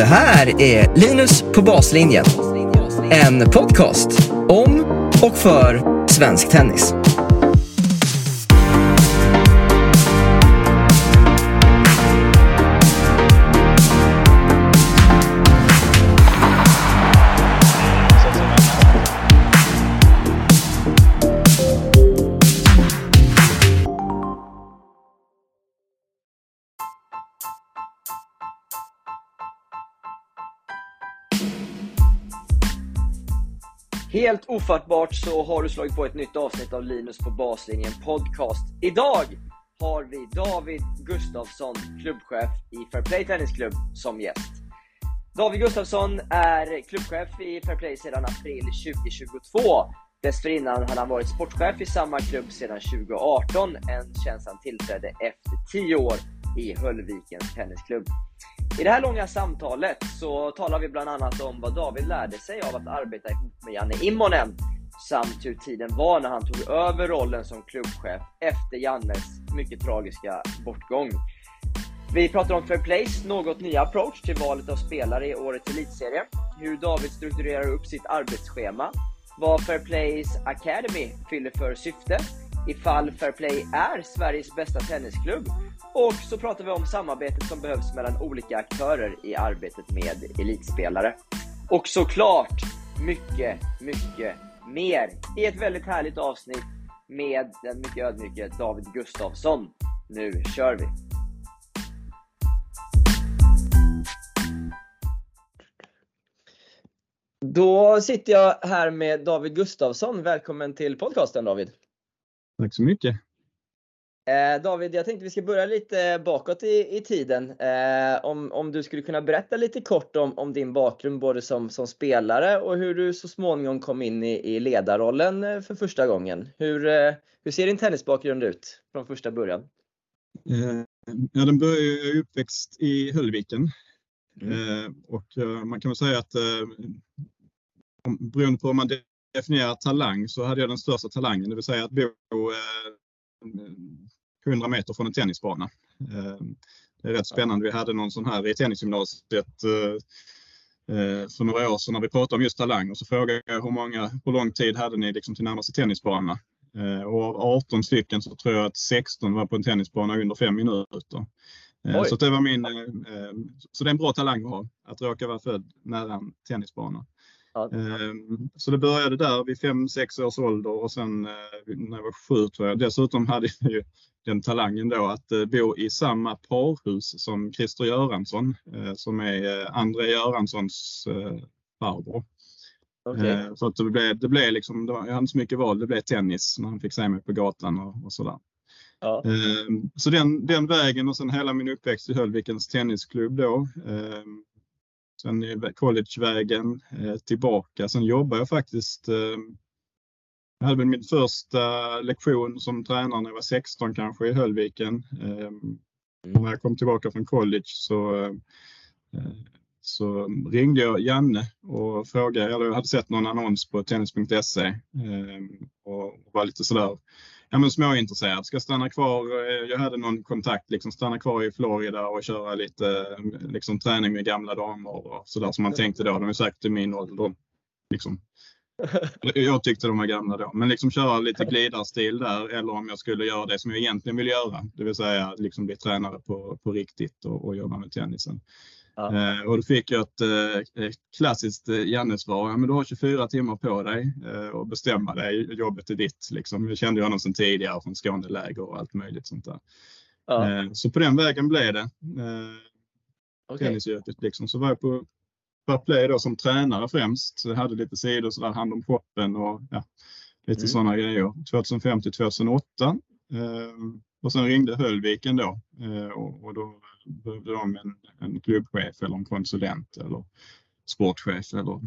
Det här är Linus på baslinjen. En podcast om och för svensk tennis. Helt ofattbart så har du slagit på ett nytt avsnitt av Linus på baslinjen podcast. Idag har vi David Gustafsson, klubbchef i Fairplay Tennisklubb, som gäst. David Gustafsson är klubbchef i Fairplay sedan april 2022. Dessförinnan hade han varit sportchef i samma klubb sedan 2018, en tjänst han tillträdde efter 10 år i Höllvikens Tennisklubb. I det här långa samtalet så talar vi bland annat om vad David lärde sig av att arbeta ihop med Janne Immonen samt hur tiden var när han tog över rollen som klubbchef efter Jannes mycket tragiska bortgång. Vi pratar om Fair Plays något nya approach till valet av spelare i årets elitserie, hur David strukturerar upp sitt arbetsschema, vad Fair Plays Academy fyller för syfte, ifall Fair Play är Sveriges bästa tennisklubb och så pratar vi om samarbetet som behövs mellan olika aktörer i arbetet med elitspelare. Och såklart mycket, mycket mer i ett väldigt härligt avsnitt med den mycket ödmjuke David Gustafsson. Nu kör vi! Då sitter jag här med David Gustafsson. Välkommen till podcasten David! Tack så mycket! Eh, David, jag tänkte vi ska börja lite bakåt i, i tiden. Eh, om, om du skulle kunna berätta lite kort om, om din bakgrund både som, som spelare och hur du så småningom kom in i, i ledarrollen eh, för första gången. Hur, eh, hur ser din tennisbakgrund ut från första början? Eh, ja, den började jag uppväxt i Höllviken. Mm. och man kan väl säga att beroende på hur man definierar talang så hade jag den största talangen, det vill säga att bo 100 meter från en tennisbana. Det är rätt spännande. Vi hade någon sån här i tennisgymnasiet eh, eh, för några år sedan när vi pratade om just talang och så frågade jag hur, många, hur lång tid hade ni liksom till närmaste tennisbana? Eh, och av 18 stycken så tror jag att 16 var på en tennisbana under fem minuter. Oj. Så det var min, så det är en bra talang att ha, att råka vara född nära en tennisbana. Ja. Ehm, så det började där vid 5-6 års ålder och sen när jag var sju tror jag. Dessutom hade jag ju den talangen då att eh, bo i samma parhus som Christer Göransson eh, som är eh, André Göranssons farbror. Okay. Så att det blev, det blev liksom, jag hade inte så mycket val, det blev tennis när han fick se mig på gatan och, och sådär. Ja. Så den, den vägen och sen hela min uppväxt i Höllvikens tennisklubb då. Sen collegevägen tillbaka. Sen jobbade jag faktiskt jag hade min första lektion som tränare när jag var 16 kanske i Höllviken. Mm. När jag kom tillbaka från college så, eh, så ringde jag Janne och frågade, eller jag hade sett någon annons på tennis.se ehm, och var lite sådär ja, men småintresserad. Ska stanna kvar. Eh, jag hade någon kontakt, liksom stanna kvar i Florida och köra lite liksom, träning med gamla damer och sådär som man tänkte då. De är säkert i min ålder. Liksom, jag tyckte de var gamla då, men liksom köra lite glidarstil där eller om jag skulle göra det som jag egentligen vill göra, det vill säga liksom bli tränare på, på riktigt och, och jobba med tennisen. Ja. Eh, och då fick jag ett, eh, ett klassiskt eh, Janne-svar. Ja, men du har 24 timmar på dig och bestämma dig. Jobbet är ditt. Liksom. Jag kände honom sedan tidigare från Skåneläger och allt möjligt sånt där. Ja. Så på den vägen blev det. Eh, okay. Tennisyrket liksom. Så var jag på Play då som tränare främst. Jag hade lite sidor sådär, hand om shoppen och ja, lite mm. sådana grejer. 2005 till 2008. Eh, och sen ringde Höllviken då och, och då behövde de en, en klubbchef eller en konsulent eller sportchef eller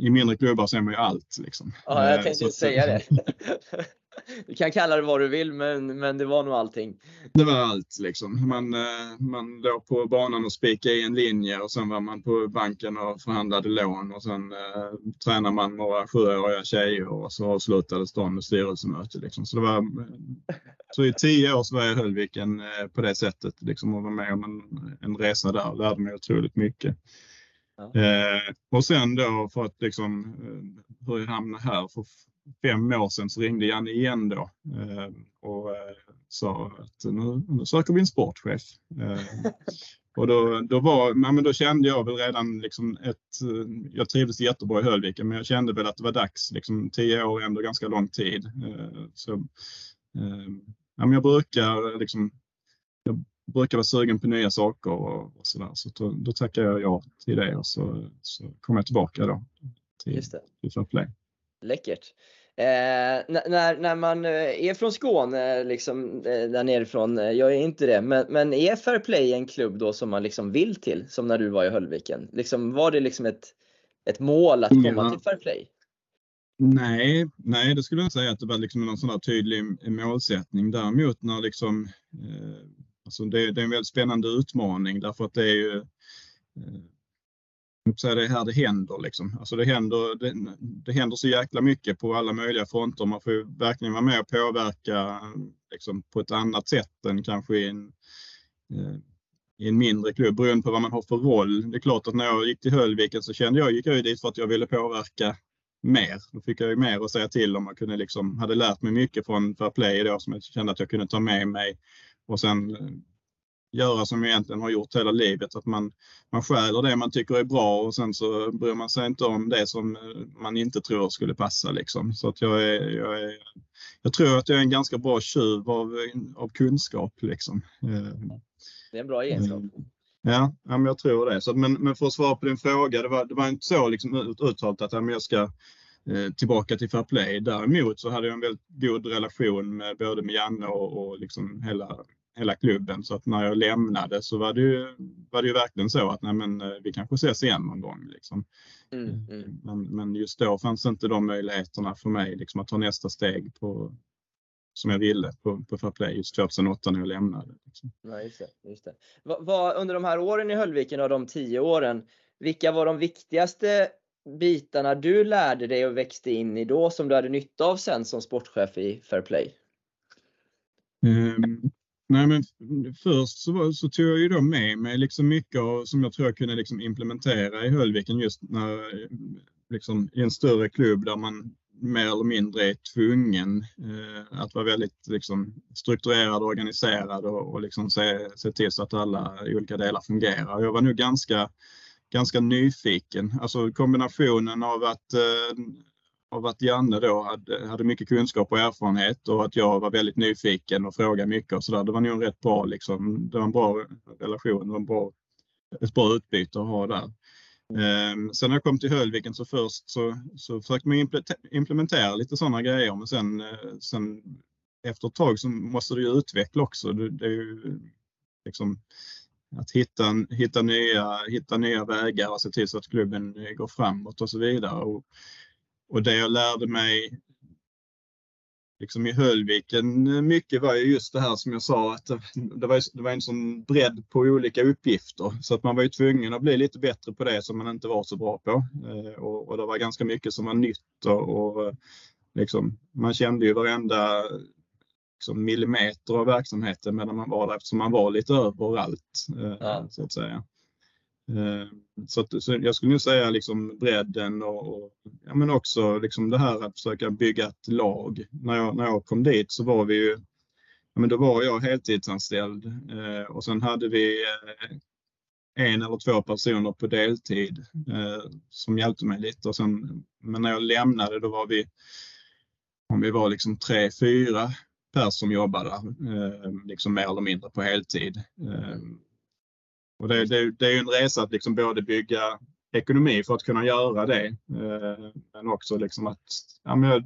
i mindre klubbar så är man ju allt. Liksom. Ja, jag eh, tänkte så, säga det. Du kan kalla det vad du vill, men, men det var nog allting. Det var allt liksom. Man, eh, man låg på banan och spikade i en linje och sen var man på banken och förhandlade lån och sen eh, tränade man några sjuåriga tjejer och så avslutades dagen med styrelsemöte. Liksom. Så, det var, så i tio år så var jag i Höllviken eh, på det sättet liksom, och var med om en, en resa där och lärde mig otroligt mycket. Ja. Eh, och sen då för att liksom eh, hur jag hamnade här för fem år sedan så ringde Janne igen då eh, och eh, sa att nu, nu söker vi en sportchef. Eh, och då, då, var, ja, men då kände jag väl redan liksom ett, eh, jag trivdes jättebra i Höllviken men jag kände väl att det var dags, liksom tio år är ändå ganska lång tid. Eh, så, eh, ja, men jag brukar liksom, jag brukar vara sugen på nya saker och, och sådär. Så då, då tackar jag ja till det och så, så kommer jag tillbaka då till, Just det. till Fairplay. Läckert. Eh, när, när man eh, är från Skåne, liksom, eh, där nerifrån, eh, jag är inte det, men, men är Fairplay en klubb då som man liksom vill till, som när du var i Höllviken? Liksom, var det liksom ett, ett mål att komma ja. till Fairplay? Nej, nej, det skulle jag säga att det var liksom någon sån tydlig målsättning. Däremot när liksom, eh, alltså det, det, är en väldigt spännande utmaning därför att det är ju eh, är det här det händer. Liksom. Alltså det, händer det, det händer så jäkla mycket på alla möjliga fronter. Man får ju verkligen vara med och påverka liksom, på ett annat sätt än kanske i en, eh, i en mindre klubb beroende på vad man har för roll. Det är klart att när jag gick till Höllviken så kände jag, gick jag ju dit för att jag ville påverka mer. Då fick jag ju mer att säga till om. Man kunde liksom, hade lärt mig mycket från Fairplay då som jag kände att jag kunde ta med mig. Och sen göra som jag egentligen har gjort hela livet. Att man, man stjäler det man tycker är bra och sen så bryr man sig inte om det som man inte tror skulle passa. Liksom. Så att jag, är, jag, är, jag tror att jag är en ganska bra tjuv av, av kunskap. Liksom. Det är en bra egenskap. Eh, ja, ja men jag tror det. Så, men, men för att svara på din fråga, det var, det var inte så liksom, uttalat att jag ska eh, tillbaka till Fairplay. Däremot så hade jag en väldigt god relation med både med Janne och, och liksom hela hela klubben. Så att när jag lämnade så var det ju, var det ju verkligen så att nej, men, eh, vi kanske ses igen någon gång. Liksom. Mm, eh, mm. Men, men, just då fanns inte de möjligheterna för mig liksom, att ta nästa steg på, som jag ville på, på Fairplay just 2008 när jag lämnade. Liksom. Ja, just det, just det. Vad, vad, under de här åren i Höllviken och de tio åren, vilka var de viktigaste bitarna du lärde dig och växte in i då som du hade nytta av sen som sportchef i Fairplay? Um, Nej, men först så, var, så tog jag ju då med mig liksom mycket av, som jag tror jag kunde liksom implementera i Höllviken just när, liksom, i en större klubb där man mer eller mindre är tvungen eh, att vara väldigt liksom, strukturerad och organiserad och, och liksom se, se till så att alla olika delar fungerar. Jag var nog ganska, ganska nyfiken, alltså kombinationen av att eh, av att Janne då hade, hade mycket kunskap och erfarenhet och att jag var väldigt nyfiken och frågade mycket och sådär. Det var nog en rätt bra, liksom, det var en bra relation, det var en bra, ett bra utbyte att ha där. Um, sen när jag kom till Höllviken så först så, så försökte man implementera lite sådana grejer men sen, eh, sen efter ett tag så måste du ju utveckla också. Det, det är ju liksom att hitta, hitta, nya, hitta nya vägar och se till så att klubben går framåt och så vidare. Och och det jag lärde mig liksom i Höllviken mycket var ju just det här som jag sa att det var, det var en sån bredd på olika uppgifter så att man var ju tvungen att bli lite bättre på det som man inte var så bra på. Eh, och, och det var ganska mycket som var nytt och, och liksom, man kände ju varenda liksom, millimeter av verksamheten medan man var där eftersom man var lite överallt. Eh, ja. Så att säga. Eh, så, att, så jag skulle nog säga liksom bredden och, och, ja, men också liksom det här att försöka bygga ett lag. När jag, när jag kom dit så var vi ju, ja, men då var jag heltidsanställd eh, och sen hade vi eh, en eller två personer på deltid eh, som hjälpte mig lite. Och sen, men när jag lämnade då var vi, om vi var liksom tre, fyra personer som jobbade eh, liksom mer eller mindre på heltid. Eh, och det, det, det är en resa att liksom både bygga ekonomi för att kunna göra det. Eh, men också liksom att ja, men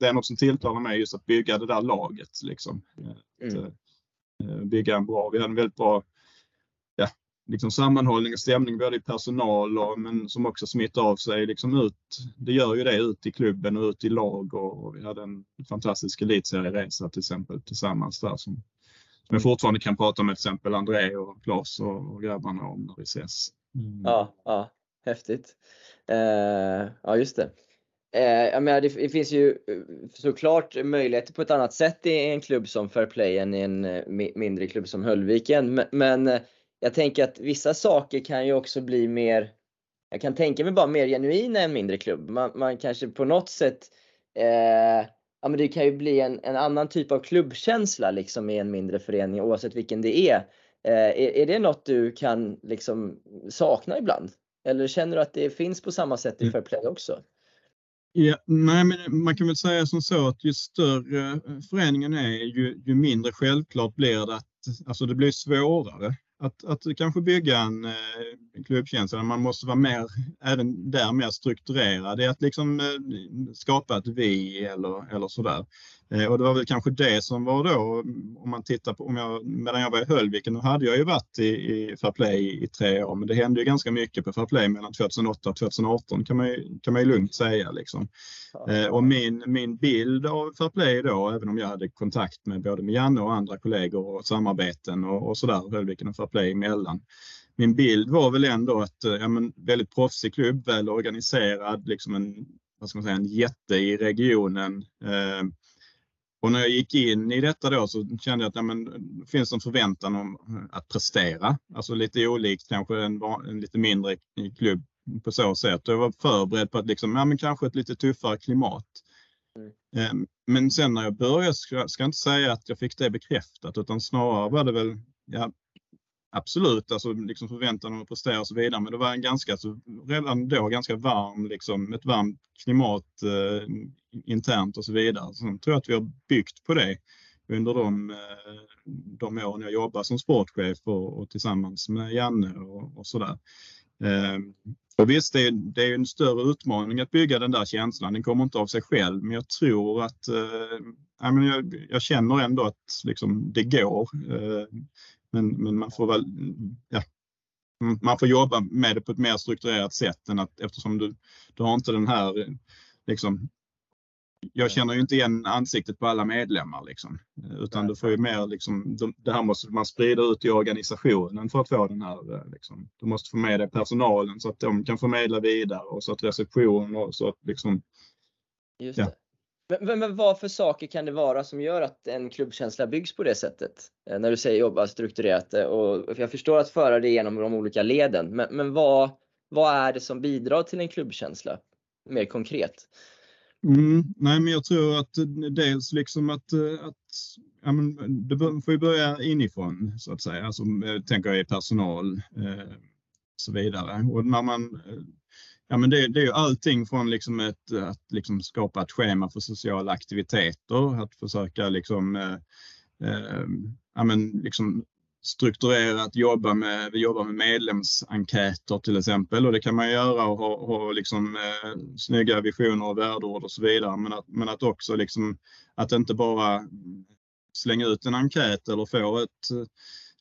det är något som tilltalar mig just att bygga det där laget. Liksom. Mm. Att, eh, bygga en bra, vi hade en väldigt bra ja, liksom sammanhållning och stämning både i personal och, men som också smittar av sig liksom ut. Det gör ju det ut i klubben och ut i lag och, och vi hade en fantastisk elitserieresa till exempel tillsammans där som, som jag fortfarande kan prata med till exempel André och Claes och, och grabbarna om när vi ses. Mm. Ja, ja, häftigt. Eh, ja, just det. Eh, jag menar, det, finns ju eh, såklart möjligheter på ett annat sätt i en klubb som Fairplay än i en eh, mindre klubb som Höllviken. Men, men jag tänker att vissa saker kan ju också bli mer jag kan tänka mig bara mer genuina än mindre klubb. Man, man kanske på något sätt eh, ja, men det kan ju bli en, en annan typ av klubbkänsla liksom i en mindre förening oavsett vilken det är. Eh, är, är det något du kan liksom sakna ibland? Eller känner du att det finns på samma sätt i mm. Fairplay också? Ja, nej, men man kan väl säga som så att ju större föreningen är ju, ju mindre självklart blir det att alltså det blir svårare att, att kanske bygga en eh, klubbkänsla. Man måste vara mer, även där mer strukturerad i att liksom eh, skapa ett vi eller, eller sådär. Eh, och det var väl kanske det som var då, om man tittar på, om jag, medan jag var i Höllviken, nu hade jag ju varit i, i Fairplay i, i tre år, men det hände ju ganska mycket på Fairplay mellan 2008 och 2018 kan man ju, kan man ju lugnt säga. Liksom. Eh, och min, min bild av Fairplay då, även om jag hade kontakt med både med Janne och andra kollegor och samarbeten och, och sådär, Höllviken och Fairplay emellan, min bild var väl ändå att ja, men, väldigt proffsig klubb, väl organiserad, liksom en, vad ska man säga, en jätte i regionen. Eh, och när jag gick in i detta då så kände jag att ja, men, det finns en förväntan om att prestera. Alltså lite olikt kanske en, en lite mindre klubb på så sätt. Och jag var förberedd på att liksom, ja, men kanske ett lite tuffare klimat. Mm. Ehm, men sen när jag började ska, jag inte säga att jag fick det bekräftat utan snarare var det väl ja, Absolut, alltså liksom förväntan om att prestera och så vidare. Men det var en ganska, alltså, redan då ganska varm, liksom, ett varmt klimat eh, internt och så vidare. Så jag tror att vi har byggt på det under de, eh, de åren jag jobbade som sportchef och, och tillsammans med Janne och, och sådär. Eh, och visst, det är, det är en större utmaning att bygga den där känslan. Den kommer inte av sig själv, men jag tror att eh, jag, jag, känner ändå att liksom, det går. Eh, men, men man får väl, ja, man får jobba med det på ett mer strukturerat sätt än att eftersom du, du har inte den här liksom, jag känner ju inte igen ansiktet på alla medlemmar liksom. Utan du får ju mer liksom, det här måste man sprida ut i organisationen för att få den här liksom. Du måste få med dig personalen så att de kan förmedla vidare och så att reception och så att liksom. Just ja. Men, men, vad för saker kan det vara som gör att en klubbkänsla byggs på det sättet? Eh, när du säger jobba strukturerat eh, och jag förstår att föra det genom de olika leden. Men, men vad, vad är det som bidrar till en klubbkänsla mer konkret? Mm, nej, men jag tror att eh, dels liksom att, att ja, men det får ju börja inifrån så att säga. Alltså, tänker jag i personal eh, och så vidare. Och när man Ja, men det, det, är ju allting från liksom ett, att liksom skapa ett schema för sociala aktiviteter, att försöka liksom, eh, eh, ja, men liksom strukturerat jobba med, vi jobbar med medlemsenkäter till exempel och det kan man göra och ha, ha liksom, eh, snygga visioner och värdeord och så vidare. Men att, men att också liksom, att inte bara slänga ut en enkät eller få ett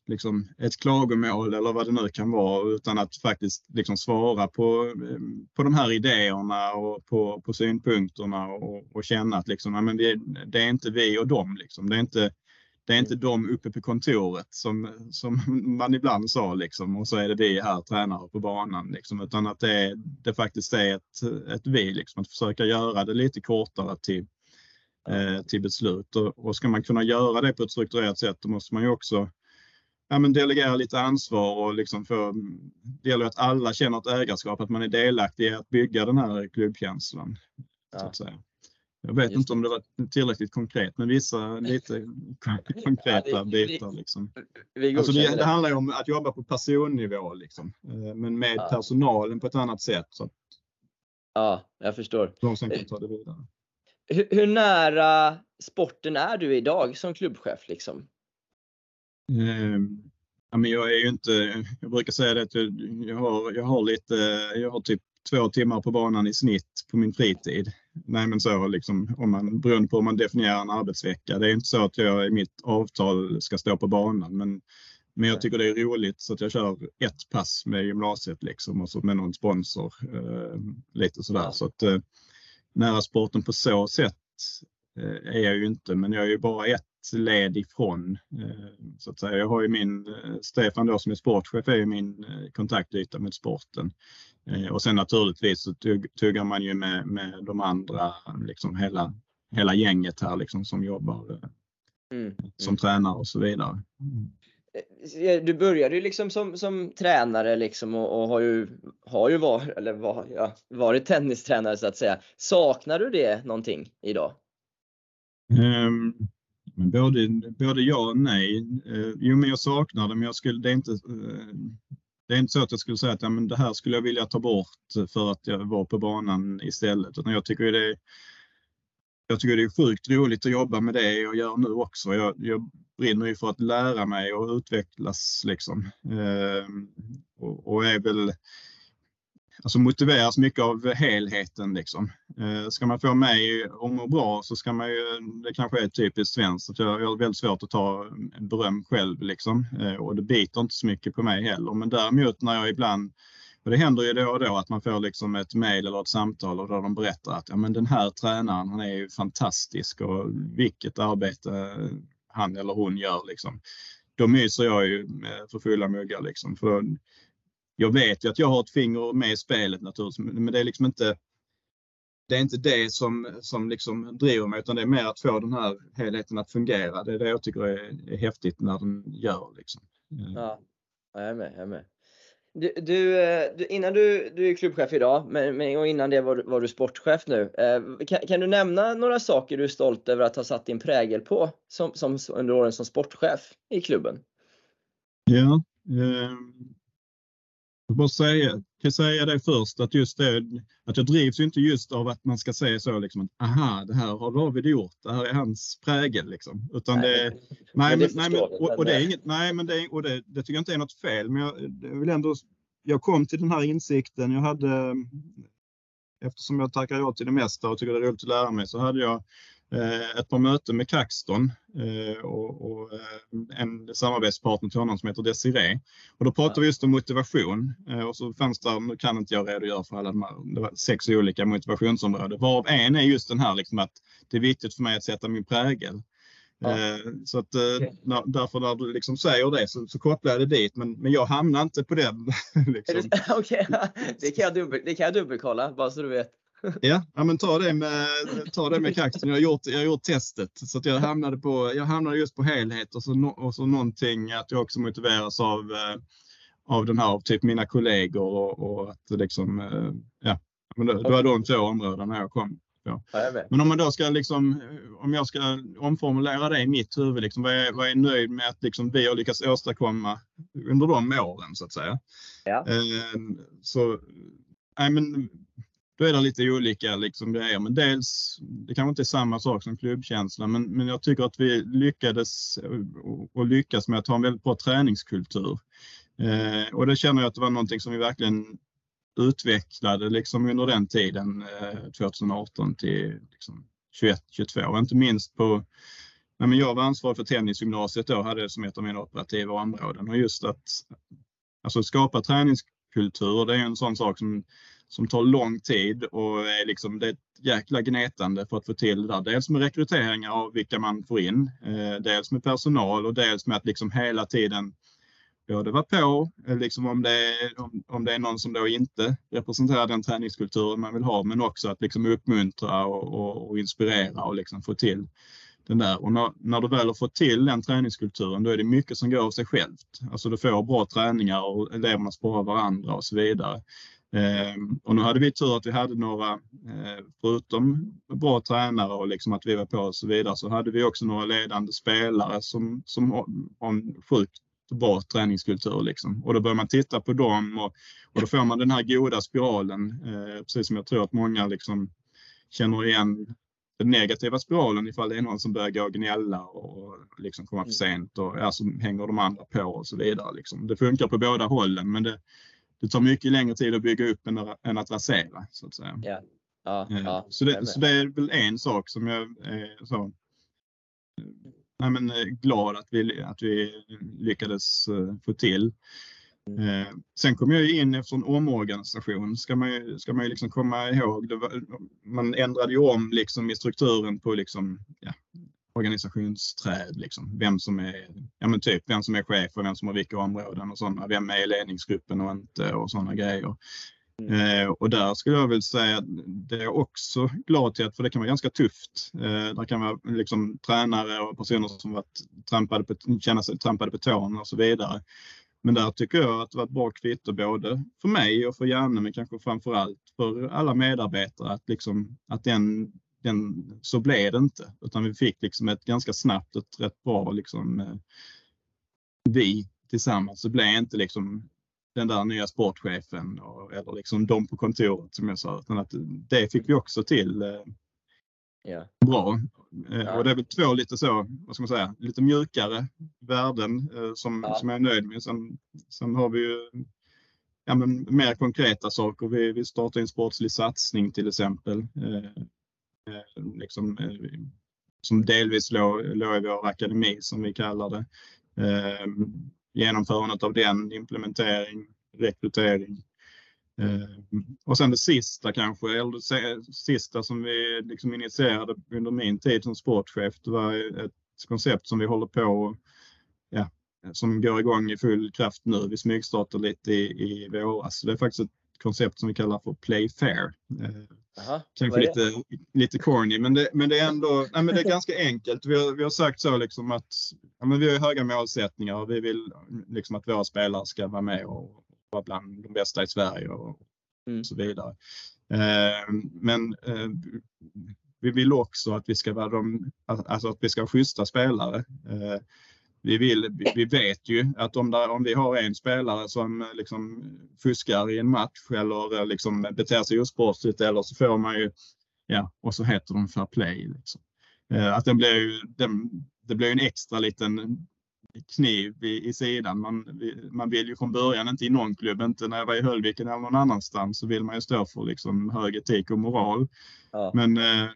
liksom ett klagomål eller vad det nu kan vara utan att faktiskt liksom svara på, på de här idéerna och på, på synpunkterna och, och känna att liksom, ja, men det, det, är inte vi och dem. Liksom. Det, är inte, det är inte de uppe på kontoret som, som man ibland sa liksom, och så är det vi här tränare på banan. Liksom, utan att det, det faktiskt är ett, ett vi, liksom, att försöka göra det lite kortare till, eh, till beslut. Och, och ska man kunna göra det på ett strukturerat sätt då måste man ju också ja, men delegera lite ansvar och liksom få, det gäller att alla känner ett ägarskap, att man är delaktig i att bygga den här klubbkänslan. Ja. Så att säga. Jag vet Just inte om det var tillräckligt konkret, men vissa lite konkreta ja, det, bitar. Liksom. alltså det, det, handlar ju om att jobba på personnivå, liksom. Eh, men med ja. personalen på ett annat sätt. Så ja, jag förstår. De som kan ta det vidare. Hur, hur, nära sporten är du idag som klubbchef? Liksom? Ehm, ja, men jag är ju inte, jag brukar säga det att jag har, jag har lite, jag har typ två timmar på banan i snitt på min fritid. Nej men så liksom, om man, beroende på hur man definierar en arbetsvecka. Det är inte så att jag i mitt avtal ska stå på banan men, men jag tycker det är roligt så att jag kör ett pass med gymnasiet liksom och så med någon sponsor. Eh, lite sådär. Så att eh, nära sporten på så sätt eh, är jag ju inte men jag är ju bara ett led ifrån. Eh, så att säga. Jag har ju min, eh, Stefan då som är sportchef är ju min eh, kontaktyta mot sporten. Och sen naturligtvis så tuggar man ju med, med de andra, liksom hela, hela gänget här liksom som jobbar mm. som mm. tränare och så vidare. eh, du började ju liksom som, som tränare liksom och, och har ju, har ju var, eller var, ja, varit tennistränare så att säga. Saknar du det någonting idag? Um, både, både ja och nej. Eh, jo, men jag saknar det, men jag skulle, det, är inte, eh, det är inte så att jag skulle säga att ja, men det här skulle jag vilja ta bort för att jag var på banan istället. Utan jag tycker det är, jag tycker det är sjukt roligt att jobba med det jag gör nu också. Jag, jag brinner ju för att lära mig och utvecklas liksom. Eh, och, och, är väl alltså motiveras mycket av helheten liksom. Eh, ska man få mig att må bra så ska man ju, det kanske är typiskt svenskt, att jag, har väldigt svårt att ta beröm själv liksom. Eh, och det biter inte så mycket på mig heller. Men däremot när jag ibland och det händer ju då och då att man får liksom ett mejl eller ett samtal och då de berättar att ja, men den här tränaren han är ju fantastisk och vilket arbete han eller hon gör. Liksom. Då myser jag ju eh, för fulla muggar. Liksom. För jag vet ju att jag har ett finger med i spelet naturligtvis, men det är liksom inte det är inte det som, som liksom driver mig utan det är mer att få den här helheten att fungera. Det är det jag tycker är, är häftigt när den gör. Liksom. Ja, jag är med. Jag är med. Du, du, eh, du, innan du, du är klubbchef idag, men, men, och innan det var, var du sportchef nu. Eh, kan, kan, du nämna några saker du är stolt över att ha satt din prägel på som, som under åren som sportchef i klubben? Ja, eh, jag bara säga, kan säga det först att just det att jag drivs inte just av att man ska säga så liksom att aha, det här har David gjort, det här är hans prägel liksom. Utan nej, det, nej, men, nej, men, och, och, det är inget, nej, men det, och det, det tycker jag inte är något fel, men jag, jag vill ändå, jag kom till den här insikten, jag hade, eftersom jag tackar ja till det mesta och tycker det är roligt att lära mig, så hade jag ett par möten med Kaxton eh, och, eh, en samarbetspartner till honom som heter Desiree. Och då pratade vi just om motivation och så fanns det, nu kan inte jag redogöra för alla de här, det var sex olika motivationsområden, varav en är just den här liksom att det är viktigt för mig att sätta min prägel. Ja. Så att när, därför när du liksom säger det så, så kopplar jag det dit, men, men jag hamnar inte på den. liksom. Okej, okay. det, kan jag dubbel, det kan jag dubbelkolla bara så du vet. Ja, ja men ta det med, ta det med kaxen. Jag har gjort, jag har gjort testet så jag hamnade på, jag hamnade just på helhet och så, no, och så någonting att jag också motiveras av, eh, av den här, typ mina kollegor och, och att liksom, eh, ja, men det, det var de två områdena jag kom. Ja. Men om man då ska liksom, om jag ska omformulera det i mitt huvud, liksom, vad, är, vad är nöjd med att liksom vi har lyckats åstadkomma under de åren så att säga. Ja. Eh, så, nej, men då är det lite olika liksom grejer. Men dels, det kanske inte är samma sak som klubbkänsla, men, men jag tycker att vi lyckades eh, och lyckas med att ha en väldigt bra träningskultur. Eh, och det känner jag att det var någonting som vi verkligen utvecklade liksom under den tiden, eh, 2018 till liksom 21, 22. Inte minst på Nej, men jag var ansvarig för tennisgymnasiet då, hade det som ett av mina operativa områden och just att alltså skapa träningskultur, det är en sån sak som som tar lång tid och är liksom, det är ett jäkla gnetande för att få till det där. Dels med rekryteringar av vilka man får in, eh, dels med personal och dels med att liksom hela tiden både vara på, eh, liksom om, det är, om, om det är någon som då inte representerar den träningskulturen man vill ha, men också att liksom uppmuntra och, och, och inspirera och liksom få till den där. Och när, när du väl har fått till den träningskulturen, då är det mycket som går av sig självt. Alltså du får bra träningar och eleverna sparar varandra och så vidare. Eh, och nu hade vi tur att vi hade några, eh, förutom bra tränare och liksom att vi var på och så vidare, så hade vi också några ledande spelare som, som har en sjukt bra träningskultur. Liksom. Och då börjar man titta på dem och, och då får man den här goda spiralen, eh, precis som jag tror att många liksom känner igen den negativa spiralen ifall det är någon som börjar gå och gnälla och liksom komma för sent och ja, så hänger de andra på och så vidare. Liksom. Det funkar på båda hållen men det, det tar mycket längre tid att bygga upp än, att rasera så att säga. Ja. Ja, eh, ja, så, det, så det är väl en sak som jag är så, nej men, eh, glad att vi, att vi lyckades eh, få till. Mm. sen kom jag in efter en omorganisation, ska man, ska man liksom komma ihåg. Var, man ändrade ju om liksom i strukturen på liksom, ja, organisationsträd. Liksom. Vem som är, ja men typ vem som är chef och vem som har vilka områden och sådana. Vem är i ledningsgruppen och inte och sådana grejer. Mm. Eh, och där skulle jag väl säga att det är också glad till att, för det kan vara ganska tufft. Eh, där kan vara liksom tränare och personer som varit trampade på, känner sig trampade på tårna och så vidare. Men där tycker jag att det var ett bra kvitto både för mig och för Janne, men kanske framför allt för alla medarbetare att liksom att den, den så blev det inte, utan vi fick liksom ett ganska snabbt ett rätt bra liksom eh, vi tillsammans. Det blev inte liksom den där nya sportchefen och, eller liksom de på kontoret som jag sa, utan att det fick vi också till ja. bra. Ja. Och det är väl två lite så, vad ska man säga, lite mjukare värden eh, som, ja. som jag är nöjd med. Sen, sen har vi ju ja, men mer konkreta saker. Vi, vi startar en sportslig satsning till exempel. Eh, Eh, liksom, eh, som delvis låg, låg i vår akademi som vi kallar det eh, genomförandet av den, implementering, rekrytering. Eh, och sen det sista kanske, eller det sista som vi liksom initierade under min tid som sportchef, det var ett koncept som vi håller på ja, som går igång i full kraft nu. Vi smygstartar lite i, i våras. Det är faktiskt ett koncept som vi kallar för Play Fair. Aha, Kanske lite, lite corny, men det, men det är ändå nej, men det är ganska enkelt. Vi har, vi har sagt så liksom att ja, men vi har höga målsättningar och vi vill liksom att våra spelare ska vara med och vara bland de bästa i Sverige och, mm. så vidare. Eh, men eh, vi vill också att vi ska vara de, alltså att vi ska ha schyssta spelare. Eh, vi, vill, vi vet ju att om, där, om vi har en spelare som eh, liksom fuskar i en match eller eh, liksom beter sig osportsligt eller så får man ju, ja, och så heter de fair play. Liksom. Eh, att den blir ju, den, det blir en extra liten kniv i, i sidan. Man, man vill ju från början inte i någon klubb, inte när jag var i Höllviken eller någon annanstans, så vill man ju stå för liksom hög etik och moral. Ja. Men, eh,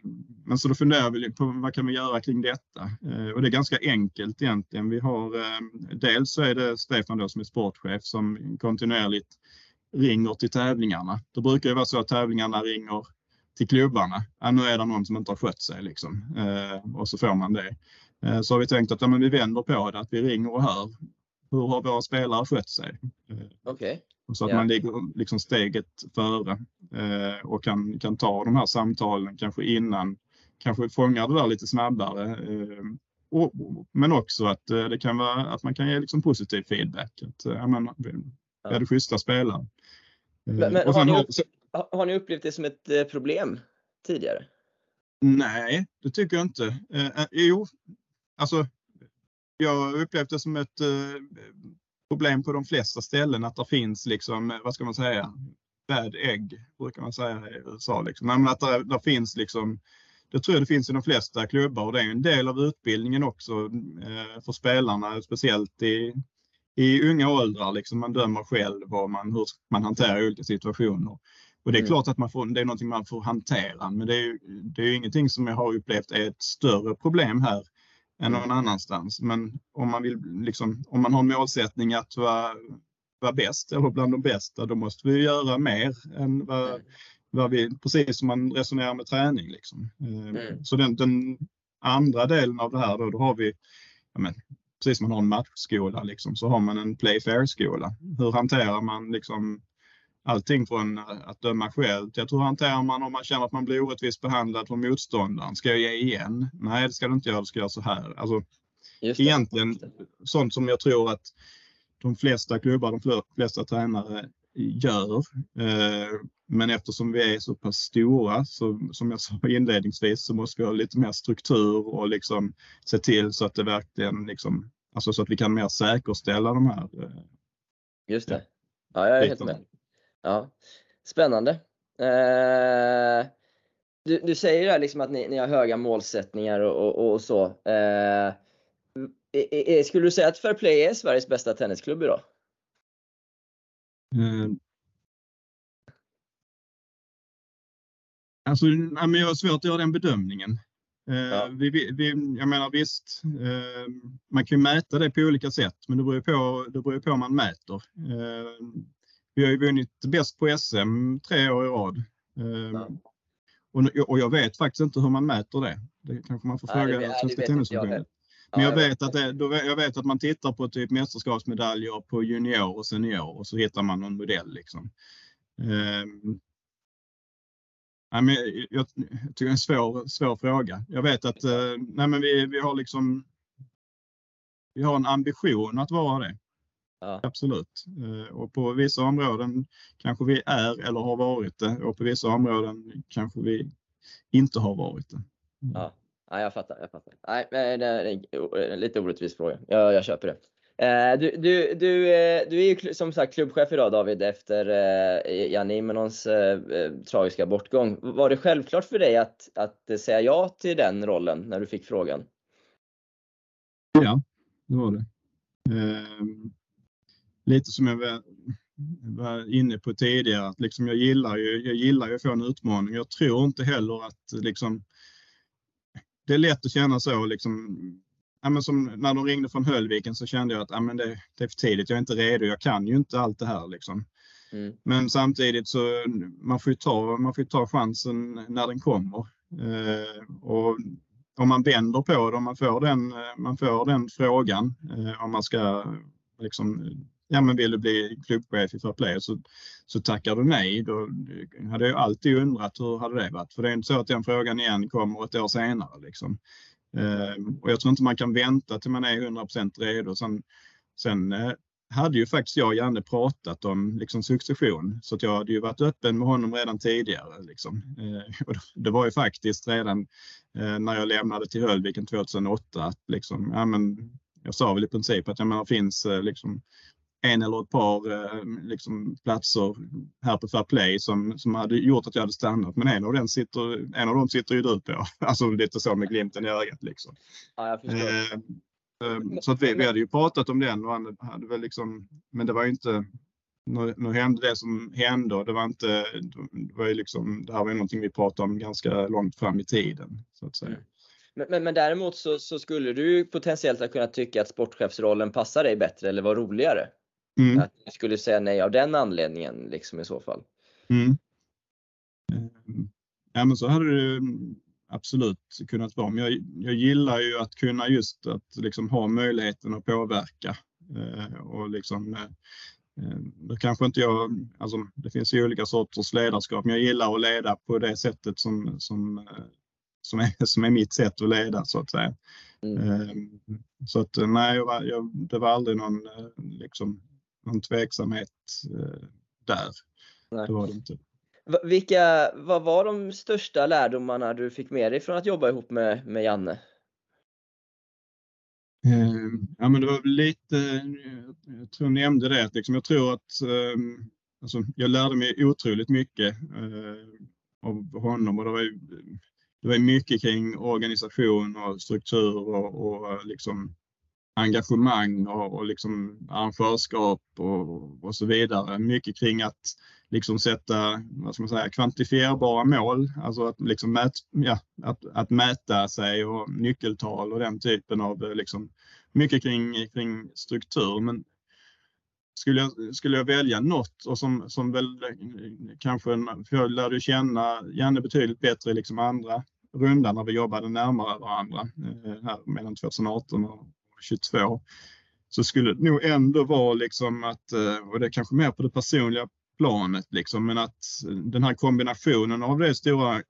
men så då funderar vi på vad kan vi göra kring detta? Eh, och det är ganska enkelt egentligen. Vi har, eh, dels så är det Stefan då som är sportchef som kontinuerligt ringer till tävlingarna. Då brukar det vara så att tävlingarna ringer till klubbarna. Ja, nu är det någon som inte har skött sig liksom. och så får man det. Eh, så har vi tänkt att ja, men vi vänder på det, att vi ringer och hör hur har våra spelare skött sig? Eh, okay. Så att ja. man ligger liksom steget före eh, och kan, kan ta de här samtalen kanske innan, kanske fångar det där lite snabbare. Och, men också att det kan vara att man kan ge liksom positiv feedback. Att, ja, men, vi det schyssta spelare. Men, men har, ni upp, har ni upplevt det som ett problem tidigare? Nej, det tycker jag inte. Eh, jo, Alltså, jag upplevt det som ett eh, problem på de flesta ställen att det finns liksom, eh, vad ska man säga, bad egg brukar man säga i USA. Liksom. Men att det, det finns liksom, det tror jag det finns i de flesta klubbar och det är en del av utbildningen också eh, för spelarna, speciellt i, i unga åldrar. Liksom man dömer själv och man, hur man hanterar olika situationer. Och det är mm. klart att man får, det är någonting man får hantera, men det är, det är ingenting som jag har upplevt är ett större problem här än någon annanstans. Men om man, vill, liksom, om man har en målsättning att vara, vara bäst eller bland de bästa, då måste vi göra mer än vad, mm. vad vi, precis som man resonerar med träning. Liksom. Eh, mm. Så den, den, andra delen av det här då, då har vi, ja, men, precis som man har en matchskola, liksom, så har man en play fair-skola. Hur hanterar man liksom, allting från att döma själv till att hur hanterar man om man känner att man blir orättvist behandlad från motståndaren? Ska jag ge igen? Nej, det ska du inte göra. Du ska göra så här. Alltså, egentligen sånt som jag tror att de flesta klubbar, de flesta tränare gör. Eh, men eftersom vi är så pass stora, så, som jag sa inledningsvis, så måste vi ha lite mer struktur och liksom se till så att det verkligen liksom, alltså så att vi kan mer säkerställa de här. Eh, Just det. Ja, jag är helt med. Ja, Spännande. Eh, du, du säger där liksom att ni, ni har höga målsättningar och, och, och så. Eh, skulle du säga att Fairplay är Sveriges bästa tennisklubb idag? Mm. Alltså, jag har svårt att göra den bedömningen. Eh, ja. Vi, vi, jag menar visst, eh, man kan mäta det på olika sätt, men det beror på, det beror på hur man mäter. Vi har ju vunnit bäst på SM tre år i rad. Ehm, ja. Och, jag vet faktiskt inte hur man mäter det. Det kanske man får fråga ja, Svenska Tennisförbundet. Men jag, vet att det, jag vet att man tittar på typ mästerskapsmedaljer på junior och senior och så hittar man någon modell. Liksom. Um, Ja, men jag, jag tycker det är en svår, svår fråga. Jag vet att eh, nej, men vi, vi har liksom vi har en ambition att vara det. Ja. Absolut. Eh, och på vissa områden kanske vi är eller har varit det och på vissa områden kanske vi inte har varit det. Ja, ja jag fattar. Jag fattar. Nej, det är en lite orättvis fråga. Jag, jag köper det. Eh, du, du, du, eh, du är ju som sagt klubbchef idag David efter Janne Imenons tragiska bortgång. Var det självklart för dig att, att säga ja till den rollen när du fick frågan? Ja, det var det. Ehm, lite som jag var, inne på tidigare, att liksom jag, gillar ju, jag gillar ju att få en utmaning. Jag tror inte heller att liksom, det är lätt att känna så liksom, ja, men som när de ringde från Höllviken så kände jag att ja, men det, det är för tidigt, jag är inte redo, jag kan ju inte allt det här. Liksom. Mm. Men samtidigt så man får ju ta, man får ta chansen när den kommer. Eh, och om man vänder på det, om man får den, man får den frågan, eh, om man ska liksom, ja men vill du bli klubbchef i Fair så, så tackar du nej. Då hade jag alltid undrat hur hade det varit? För det är inte så att den frågan igen kommer ett år senare. Liksom. Ehm, och jag tror inte man kan vänta till man är 100% redo. Sen, sen eh, hade ju faktiskt jag och Janne pratat om liksom succession så att jag hade ju varit öppen med honom redan tidigare. Liksom. Ehm, och det var ju faktiskt redan eh, när jag lämnade till Höllviken 2008 att liksom, ja, men, jag sa väl i princip att ja, men, det finns eh, liksom, en eller ett par eh, liksom, platser här på Fair Play som, som hade gjort att jag hade stannat. Men en av, den sitter, en av dem sitter ju du på. Alltså lite så med glimten i ögat. Liksom. Ja. Eh, eh, så att vi, vi hade ju pratat om den och han hade väl liksom, men det var ju inte nu, nu hände det som hände och det var inte, det var ju liksom, det här var ju någonting vi pratade om ganska långt fram i tiden. Så att säga. Mm. Men, men, men, däremot så, så, skulle du potentiellt ha kunnat tycka att sportchefsrollen passar dig bättre eller var roligare? Mm. Att du skulle säga nej av den anledningen liksom i så fall. Mm. Ja men så hade det absolut kunnat vara. Men jag, jag gillar ju att kunna just att liksom ha möjligheten att påverka. Eh, och liksom, eh, eh, det kanske inte jag, alltså det finns ju olika sorters ledarskap, men jag gillar att leda på det sättet som, som, som, är, som är mitt sätt att leda så att säga. Mm. Så att nej, jag, jag, det var aldrig någon liksom, någon tveksamhet eh, där. Nej. Det var det inte. Vilka, vad var de största lärdomarna du fick med dig från att jobba ihop med, med Janne? Eh, ja, men det var lite, jag tror jag nämnde det, liksom, jag tror att ehm, alltså, jag lärde mig otroligt mycket eh, av honom och det var, det var mycket kring organisation och struktur och, och liksom engagemang och, och liksom arrangörskap och, och så vidare. Mycket kring att liksom sätta vad ska man säga, kvantifierbara mål, alltså att, liksom mät, ja, att, att mäta sig och nyckeltal och den typen av eh, liksom, mycket kring, kring struktur. Men skulle jag, skulle jag välja något och som, som väl eh, kanske, för jag lärde känna Janne betydligt bättre i liksom andra rundan när vi jobbade närmare varandra eh, här mellan 2018 och 22 så skulle det nog ändå vara liksom att, eh, och det är kanske mer på det personliga planet, liksom, men att den här kombinationen av det stora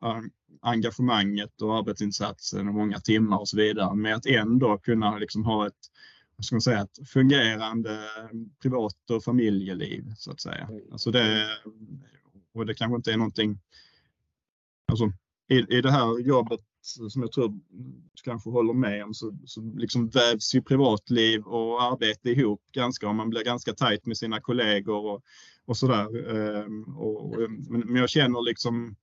engagemanget och arbetsinsatsen och många timmar och så vidare med att ändå kunna liksom ha ett, vad ska man säga, ett fungerande privat och familjeliv så att säga. Mm. Alltså det, och det kanske inte är någonting, alltså i, i det här jobbet som jag tror du kanske håller med om så, så liksom vävs ju privatliv och arbete ihop ganska och man blir ganska tajt med sina kollegor och, och sådär. Ehm, och, men jag känner liksom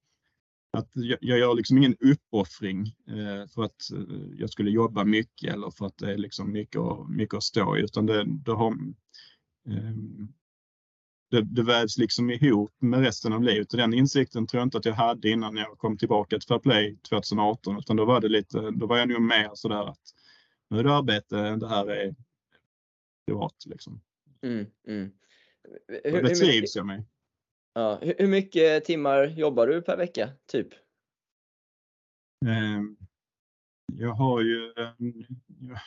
att jag, jag gör liksom ingen uppoffring eh, för att eh, jag skulle jobba mycket eller för att det är liksom mycket, mycket att stå i utan det, det har ehm, det, det vävs liksom ihop med resten av livet och den insikten tror jag inte att jag hade innan jag kom tillbaka till Fairplay 2018 utan då var det lite, då var jag nog mer sådär att nu är det arbete, det här är privat liksom. Mm, mm. Hur, det trivs jag med. Ja, hur, hur, mycket timmar jobbar du per vecka, typ? Um, jag har ju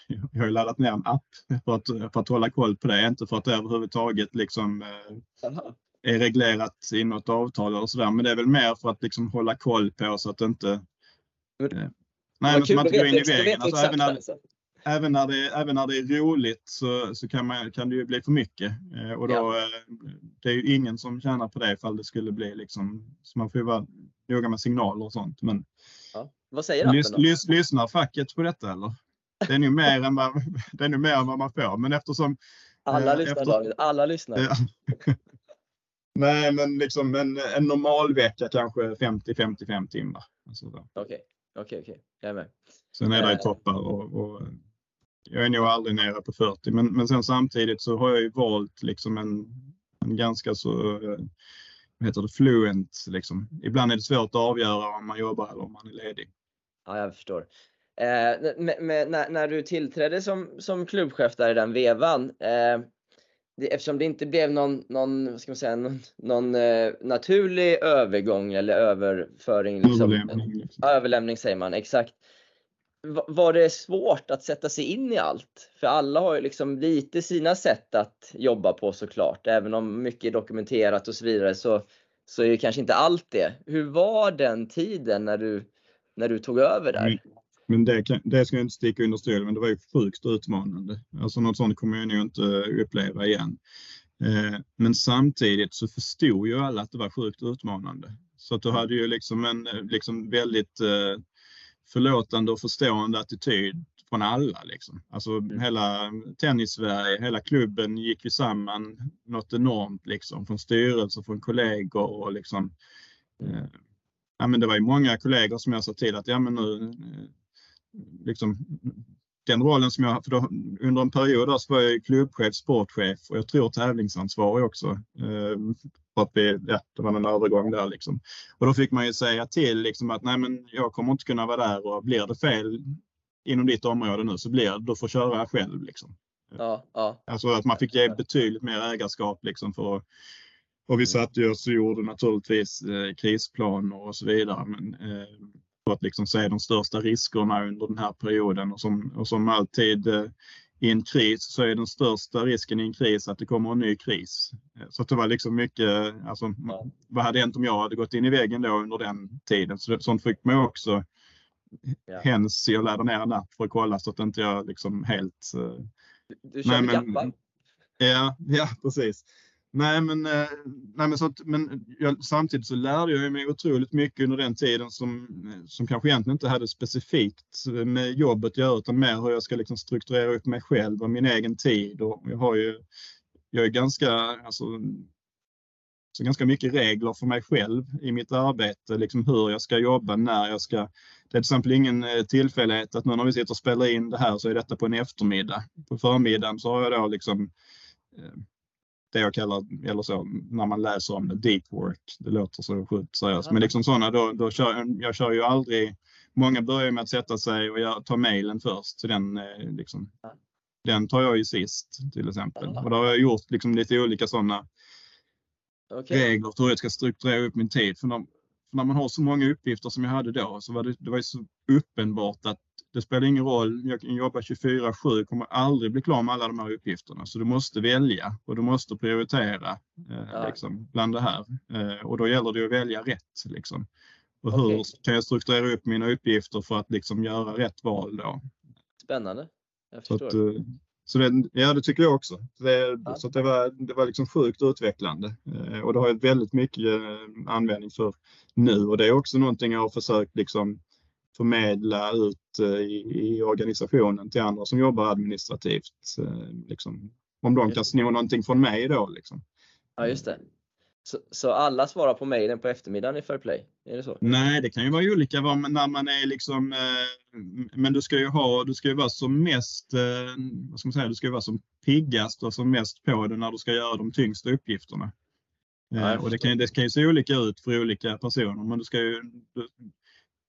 jag har laddat ner en app för att, för att hålla koll på det, inte för att överhuvudtaget liksom Aha. är reglerat i något avtal eller sådär. Men det är väl mer för att liksom hålla koll på så att det inte... Eh, nej, men så man inte går in i väggen. Alltså, även, när, även, när det, även när det är roligt så, så kan, man, kan det ju bli för mycket. Eh, och då, ja. eh, det är ju ingen som tjänar på det ifall det skulle bli liksom... Så man får ju vara noga med signaler och sånt. Men. Vad säger appen lys, lys, Lyssnar facket på detta eller? Det är nog mer än vad, det är nog mer än vad man får. Men eftersom... Alla eh, lyssnar efter, David, alla lyssnar. Ja. Nej, men liksom en, en normal vecka kanske 50-55 timmar. Alltså okej, okej, okej. Jag är med. Sen är det uh, toppar och, och, jag är nog aldrig nere på 40. Men, men sen samtidigt så har jag ju valt liksom en, en ganska så eh, heter det, fluent. Liksom. Ibland är det svårt att avgöra om man jobbar eller om man är ledig. Ja, jag förstår. Eh, med, med, när, när, du tillträdde som, som klubbchef där i den vevan, eh, det, eftersom det inte blev någon, någon, ska man säga, någon, någon eh, naturlig övergång eller överföring. Liksom, överlämning. Liksom. Överlämning säger man, exakt. Var det svårt att sätta sig in i allt? För alla har ju liksom lite sina sätt att jobba på såklart. Även om mycket är dokumenterat och så vidare så, så är ju kanske inte allt det. Hur var den tiden när du, när du tog över där? Men det, kan, det ska jag inte sticka under stol men det var ju sjukt utmanande. Alltså något sånt kommer jag nog inte uppleva igen. Eh, men samtidigt så förstod ju alla att det var sjukt utmanande. Så att du hade ju liksom en eh, liksom väldigt eh, förlåtande och förstående attityd från alla. Liksom. Alltså mm. hela tennis-Sverige, hela klubben gick ju samman något enormt liksom från styrelse, från kollegor och liksom. Eh, ja, men det var ju många kollegor som jag sa till att ja, men nu eh, liksom, den rollen som jag, för då, under en period där så var jag klubbchef, sportchef och jag tror tävlingsansvarig också. Eh, för att vi, ja, det var en övergång där liksom. Och då fick man ju säga till liksom att nej men jag kommer inte kunna vara där och blir det fel inom ditt område nu så blir det, du får köra själv liksom. Ja, ja. Alltså att man fick ge betydligt mer ägarskap liksom för att och vi satte oss och gjorde naturligtvis eh, krisplaner och så vidare. Men, eh, för att liksom se de största riskerna under den här perioden. Och som, och som alltid eh, i en kris så är den största risken i en kris att det kommer en ny kris. Eh, så det var liksom mycket, alltså, ja. vad hade hänt om jag hade gått in i väggen då under den tiden? Så sånt fick man också ja. hens jag lärde ner en app för att kolla så att inte jag liksom helt... Eh, du, du kör med Ja, ja, precis. Nej, men, eh, nej, men, så att, men jag, samtidigt så lärde jag mig otroligt mycket under den tiden som, eh, som kanske egentligen inte hade specifikt med jobbet att göra utan mer hur jag ska liksom strukturera upp mig själv och min egen tid. Och jag har ju, jag är ganska, alltså, så ganska mycket regler för mig själv i mitt arbete, liksom hur jag ska jobba, när jag ska. Det är till exempel ingen eh, tillfällighet att nu när vi sitter och spelar in det här så är detta på en eftermiddag. På förmiddagen så har jag då liksom eh, det jag kallar, eller så, när man läser om det, deep work. Det låter så sjukt seriöst. Men liksom sådana, då, då kör jag kör ju aldrig, många börjar med att sätta sig och jag tar mailen först. Så den, eh, liksom, den tar jag ju sist till exempel. Och då har jag gjort liksom lite olika sådana okay. regler för hur jag ska strukturera upp min tid. För när, för när man har så många uppgifter som jag hade då så var det, det var så uppenbart att det spelar ingen roll, jag kan jobba 24-7, kommer aldrig bli klar med alla de här uppgifterna. Så du måste välja och du måste prioritera eh, ja. liksom, bland det här. Eh, och då gäller det att välja rätt. Liksom. Och okay. hur kan jag strukturera upp mina uppgifter för att liksom, göra rätt val då? Spännande. Jag förstår. Att, eh, så det, ja, det tycker jag också. Det, ja. Så det var, det var liksom sjukt utvecklande eh, och det har jag väldigt mycket eh, användning för nu och det är också någonting jag har försökt liksom förmedla ut eh, i, i organisationen till andra som jobbar administrativt. Eh, liksom, om de kan sno någonting från mig då. Liksom. Ja, just det. Så, så, alla svarar på mejlen på eftermiddagen i Fairplay? Är det så? Nej, det kan ju vara olika när man är liksom, eh, men du ska ju ha, du ska ju vara som mest, vad ska man säga, du ska ju vara som piggast och som mest på det när du ska göra de tyngsta uppgifterna. Ja, och det kan, det kan ju se olika ut för olika personer, men du ska ju,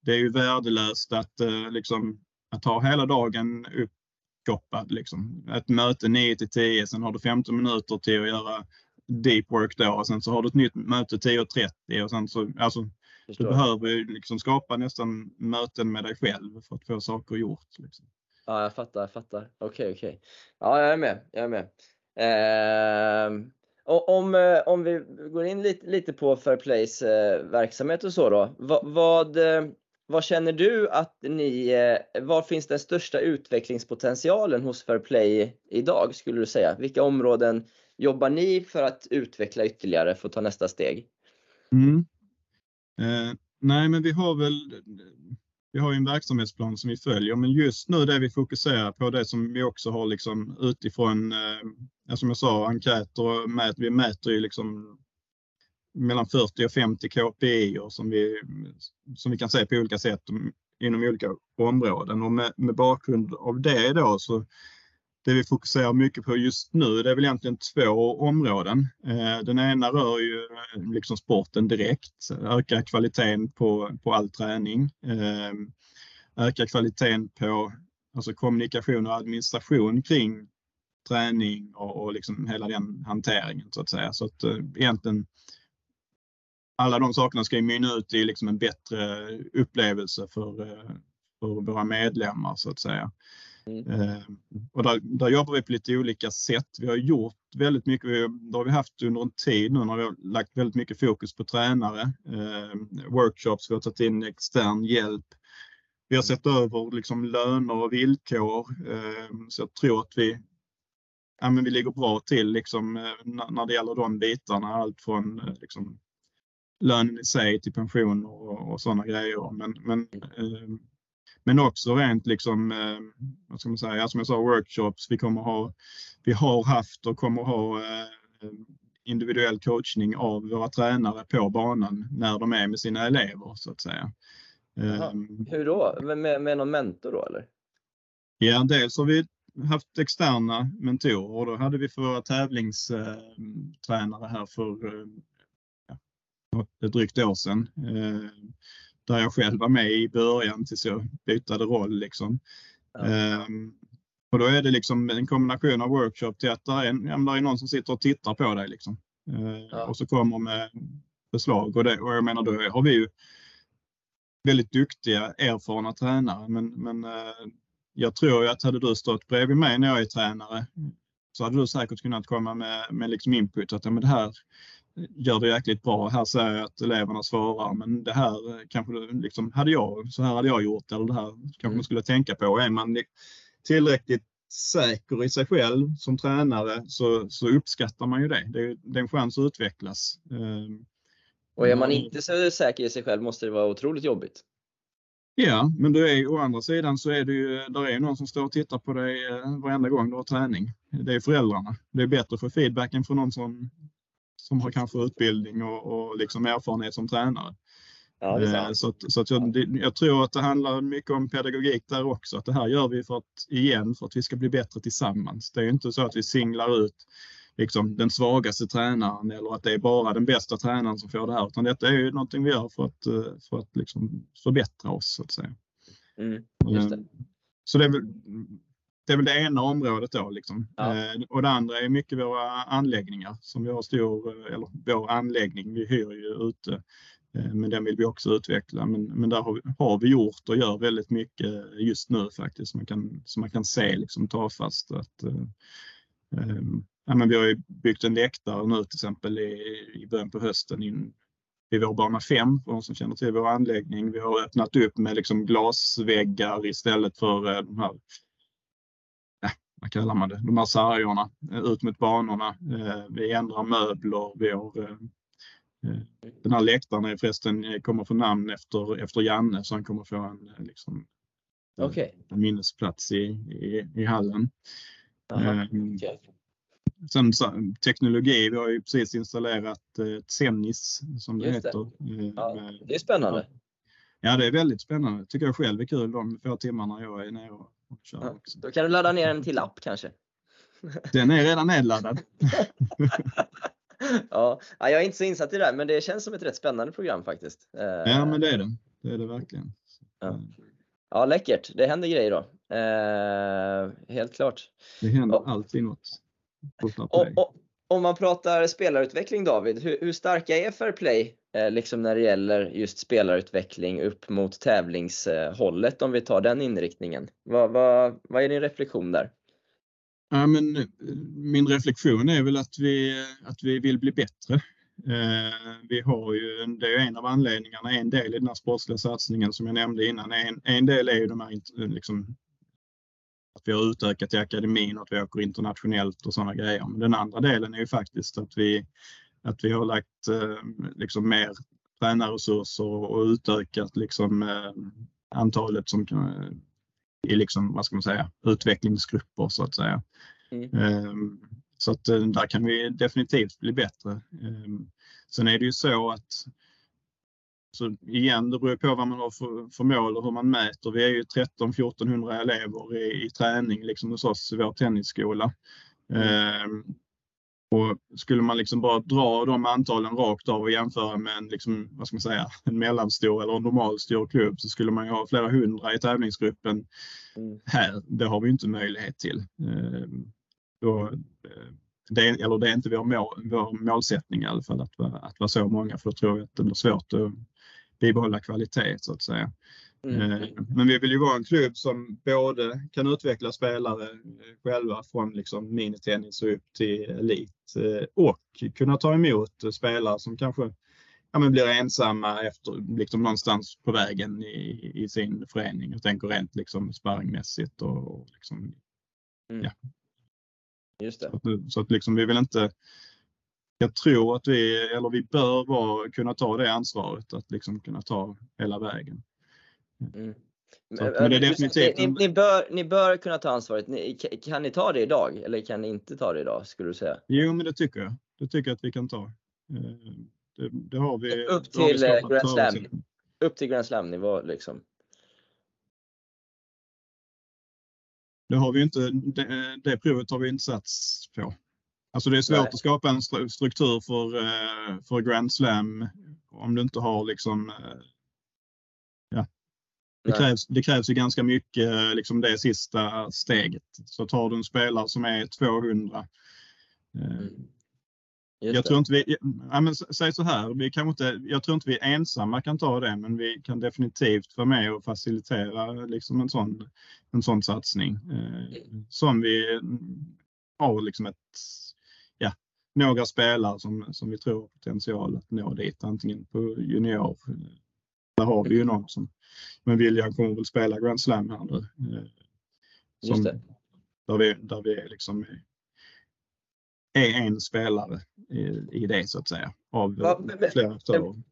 det är ju värdelöst att, eh, liksom, att ha hela dagen uppkopplad. Liksom. Ett möte 9 till 10, sen har du 15 minuter till att göra deep work då och sen så har du ett nytt möte 10.30 och sen så, alltså, du behöver liksom skapa nästan möten med dig själv för att få saker gjort. Liksom. Ja, jag fattar, jag fattar. Okej, okay, okej. Okay. Ja, jag är med, jag är med. Eh, om, om vi går in lite, lite på Fairplays eh, verksamhet och så då. Vad, vad, eh, vad, känner du att ni, eh, var finns den största utvecklingspotentialen hos Fairplay idag skulle du säga? Vilka områden jobbar ni för att utveckla ytterligare för att ta nästa steg? Mm. Eh, nej, men vi har väl vi har en verksamhetsplan som vi följer, men just nu det vi fokuserar på, det som vi också har liksom utifrån, eh, som jag sa, enkäter och mät, vi mäter ju liksom mellan 40 och 50 KPI som vi, som vi kan se på olika sätt inom olika områden. Och med, med bakgrund av det då så det vi fokuserar mycket på just nu, det är väl egentligen två områden. Eh, den ena rör ju eh, liksom sporten direkt, öka kvaliteten på, på all träning, eh, öka kvaliteten på alltså kommunikation och administration kring träning och, och liksom hela den hanteringen så att säga. Så att egentligen alla de sakerna ska ju mynna ut i liksom en bättre upplevelse för, för våra medlemmar så att säga. Mm. Eh, och där, där, jobbar vi på lite olika sätt. Vi har gjort väldigt mycket, det har vi haft under en tid nu när vi har lagt väldigt mycket fokus på tränare. Eh, workshops, vi har tagit in extern hjälp. Vi har sett över liksom löner och villkor. Eh, så jag tror att vi, ja, men vi ligger bra till liksom, när det gäller de bitarna. Allt från liksom, lönen i sig till pension och, och sådana grejer. Men, men men också rent liksom, eh, vad ska man säga, som jag sa, workshops. Vi kommer ha, vi har haft och kommer ha eh, individuell coachning av våra tränare på banan när de är med sina elever så att säga. Aha. Ehm. Hur då? Med, med någon mentor då eller? Ja, dels har vi haft externa mentorer och då hade vi för våra tävlingstränare här för eh, ett drygt år sedan. Ehm, där jag själv var med i början tills jag bytade roll. Liksom. Ja. Um, och då är det liksom en kombination av workshop till att det är, där någon som sitter och tittar på dig. Liksom. Uh, ja. Och så kommer med förslag. Och, det, och jag menar, då har vi ju väldigt duktiga, erfarna tränare. Men, men uh, jag tror ju att hade du stått bredvid mig när jag är tränare så hade du säkert kunnat komma med, med liksom input att ja, men det här gör det jäkligt bra. Här säger jag att eleverna svarar, men det här kanske liksom, hade jag, så här hade jag gjort eller det här kanske mm. man skulle tänka på. Är man tillräckligt säker i sig själv som tränare så, så uppskattar man ju det. Det är, det är en chans att utvecklas. Ehm, och är man inte så säker i sig själv måste det vara otroligt jobbigt. Ja, men du är, å andra sidan så är det ju, där är någon som står och tittar på dig eh, varenda gång du har träning. Det är föräldrarna. Det är bättre för feedbacken från någon som som har kanske utbildning och, och liksom erfarenhet som tränare. Ja, eh, så att, så att jag, jag, tror att det handlar mycket om pedagogik där också. Att det här gör vi för att, igen, för att vi ska bli bättre tillsammans. Det är inte så att vi singlar ut liksom, den svagaste tränaren eller att det är bara den bästa tränaren som får det här. Utan detta är ju någonting vi gör för att, eh, för att liksom förbättra oss så att säga. Mm, det. Eh, så det är väl det är väl det ena området då. Liksom. Ja. Eh, och det andra är mycket våra anläggningar som vi har stor, eller vår anläggning, vi hyr ju ute. Eh, men den vill vi också utveckla. Men, men där har vi, har vi gjort och gör väldigt mycket just nu faktiskt. Man kan, så man kan se liksom tafatt att eh, eh, ja, men vi har ju byggt en läktare nu till exempel i, i början på hösten in, i vår bana 5 för de som känner till vår anläggning. Vi har öppnat upp med liksom glasväggar istället för eh, de här vad kallar man det, de här sargerna eh, ut mot banorna. Eh, vi ändrar möbler, vi har eh, den här läktaren är förresten, kommer få namn efter, efter Janne så han kommer få en, liksom, okay. en minnesplats i, i, i hallen. Aha, okay. Sen teknologi, vi har ju precis installerat ett Zenis som det Just heter. Det. Ja, det är spännande. Ja, det är väldigt spännande. Tycker jag själv är kul de få timmarna jag är nere och Ja, då kan du ladda ner en till app kanske? Den är redan nedladdad. ja, jag är inte så insatt i det där, men det känns som ett rätt spännande program faktiskt. Ja, men det är det. Det är det verkligen. Ja, ja läckert. Det händer grejer då. Eh, helt klart. Det händer och, alltid något. Och, och, om man pratar spelarutveckling David, hur, hur starka är Fairplay eh, Eh, liksom när det gäller just spelarutveckling upp mot tävlingshållet om vi tar den inriktningen? Vad, vad, vad är din reflektion där? Ja, men eh, min reflektion är väl att vi, att vi vill bli bättre. Eh, vi har ju, det är en av anledningarna, en del i den här sportsliga satsningen som jag nämnde innan. En, en del är ju de här, liksom, att vi har utökat i akademin och att vi åker internationellt och sådana grejer. Men den andra delen är ju faktiskt att vi, att vi har lagt liksom mer tränarresurser och utökat liksom, antalet som kan, i liksom, vad ska man säga, utvecklingsgrupper så att säga. Mm. Ehm, så att eh, där kan vi definitivt bli bättre. Ehm, sen är det ju så att så igen, det beror på vad man har för, för mål och hur man mäter. Vi är ju 13-1400 elever i, i träning liksom hos oss i vår tennisskola. Mm. Och skulle man liksom bara dra de antalen rakt av och jämföra med en, liksom, vad ska man säga, en mellanstor eller en normalstor klubb så skulle man ju ha flera hundra i tävlingsgruppen mm. här. Det har vi inte möjlighet till. Ehm, då, eh, det, är, eller det är inte vår, mål, vår målsättning i alla fall att, att vara så många för då tror jag att det blir svårt att bibehålla kvalitet så att säga. Mm. Eh, men vi vill ju vara en klubb som både kan utveckla spelare eh, själva från liksom minitennis och upp till elit eh, och kunna ta emot spelare som kanske ja, men blir ensamma efter, liksom någonstans på vägen i, i sin förening. Jag tänker rent liksom sparringmässigt och, och liksom, mm. ja. Just det. Så att, så att liksom vi vill inte jag tror att vi, eller vi bör vara, kunna ta det ansvaret att liksom kunna ta hela vägen. Mm. Så, men det är definitivt... Ni, ni, bör, ni bör kunna ta ansvaret. Ni, kan ni ta det idag eller kan ni inte ta det idag skulle du säga? Jo, men det tycker jag. Det tycker jag att vi kan ta. Eh, det, det har vi. Upp till vi Grand Slam. Upp till Grand Slam nivå liksom. Det har vi inte. Det, det provet har vi inte sats på. Alltså det är svårt Nej. att skapa en struktur för, eh, för Grand Slam om du inte har liksom eh, det krävs, det krävs ju ganska mycket, liksom det sista steget. Så tar du en spelare som är 200. Eh, mm. jag tror inte vi, ja, men säg så här, vi kan inte, jag tror inte vi ensamma kan ta det, men vi kan definitivt vara med och facilitera liksom en, sån, en sån satsning. Eh, som vi har liksom ett, ja, några spelare som, som vi tror har potential att nå dit, antingen på junior. Där har vi ju någon som men William kommer väl spela Grand Slam här nu. Eh, som, där vi, där vi liksom är en spelare i, i det så att säga av Va, men, flera aktörer.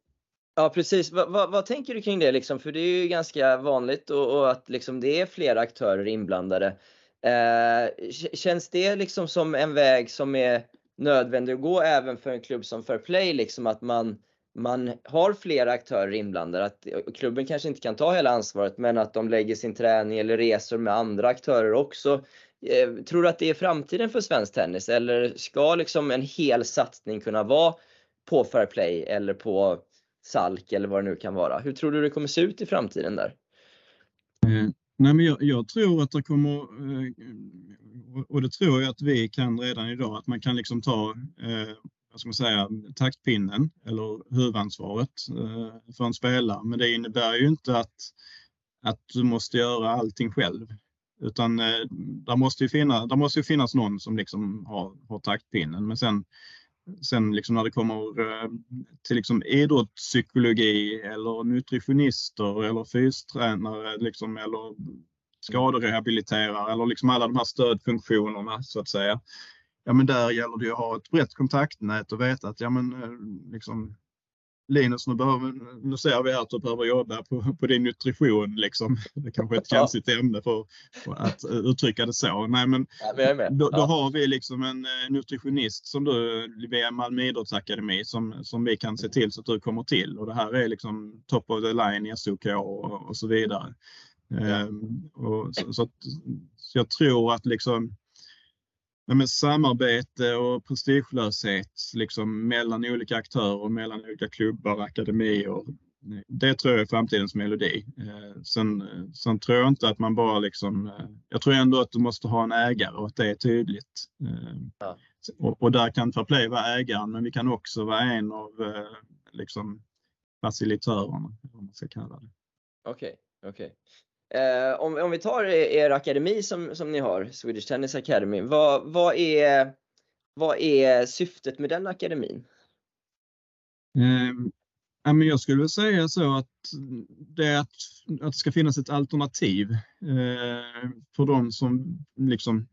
Ja precis. Va, va, vad tänker du kring det liksom? För det är ju ganska vanligt och, och att liksom det är flera aktörer inblandade. Eh, känns det liksom som en väg som är nödvändig att gå även för en klubb som Fairplay liksom att man man har flera aktörer inblandade. Att klubben kanske inte kan ta hela ansvaret men att de lägger sin träning eller resor med andra aktörer också. Eh, tror du att det är framtiden för svensk tennis eller ska liksom en hel satsning kunna vara på fair play eller på SALK eller vad det nu kan vara? Hur tror du det kommer se ut i framtiden där? Mm. Nej, men jag, jag, tror att det kommer, eh, och det tror jag att vi kan redan idag, att man kan liksom ta eh, vad ska man säga, taktpinnen eller huvudansvaret eh, för en spelare. Men det innebär ju inte att, att du måste göra allting själv. Utan eh, där måste ju finnas, där måste ju finnas någon som liksom har, har taktpinnen. Men sen, sen liksom när det kommer eh, till liksom idrottspsykologi eller nutritionister eller fystränare liksom, eller skaderehabiliterare eller liksom alla de här stödfunktionerna så att säga ja men där gäller det ju att ha ett brett kontaktnät och veta att ja men eh, liksom Linus, nu, behöver, nu ser vi att du behöver jobba på, på din nutrition. Liksom. Det kanske är ett känsligt ämne för, för, att uttrycka det så. Nej, men ja, då, då, har vi liksom en eh, nutritionist som du via Malmö idrottsakademi som, som vi kan se till så att du kommer till. Och det här är liksom top of the line i SOK och, och så vidare. Ja. Ehm, och så, så, så, jag tror att liksom men samarbete och prestigelöshet liksom mellan olika aktörer, mellan olika klubbar, akademier. Det tror jag är framtidens melodi. Eh, sen, sen tror jag inte att man bara liksom, eh, jag tror ändå att du måste ha en ägare och att det är tydligt. Eh, ja. Och, och, där kan Fairplay vara ägaren, men vi kan också vara en av liksom, facilitörerna, om man ska kalla det. Okej, okay, okej. Okay. Eh, om, om vi tar er akademi som, som ni har, Swedish Tennis Academy, vad, vad, är, vad är syftet med den akademin? Eh, ja, men jag skulle säga så att det att, att det ska finnas ett alternativ eh, för de som liksom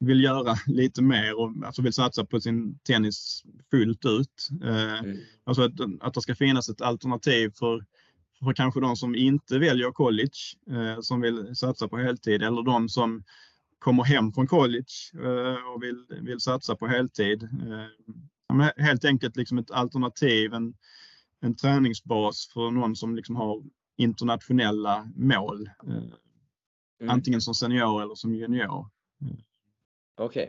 vill göra lite mer och alltså vill satsa på sin tennis fullt ut. Eh, mm. Alltså att, att det ska finnas ett alternativ för, för kanske de som inte väljer college, eh, som vill satsa på heltid eller de som kommer hem från college eh, och vill, vill satsa på heltid. Eh, helt enkelt liksom ett alternativ, en, en träningsbas för någon som liksom har internationella mål. Eh, mm. Antingen som senior eller som junior. Okej. Okay.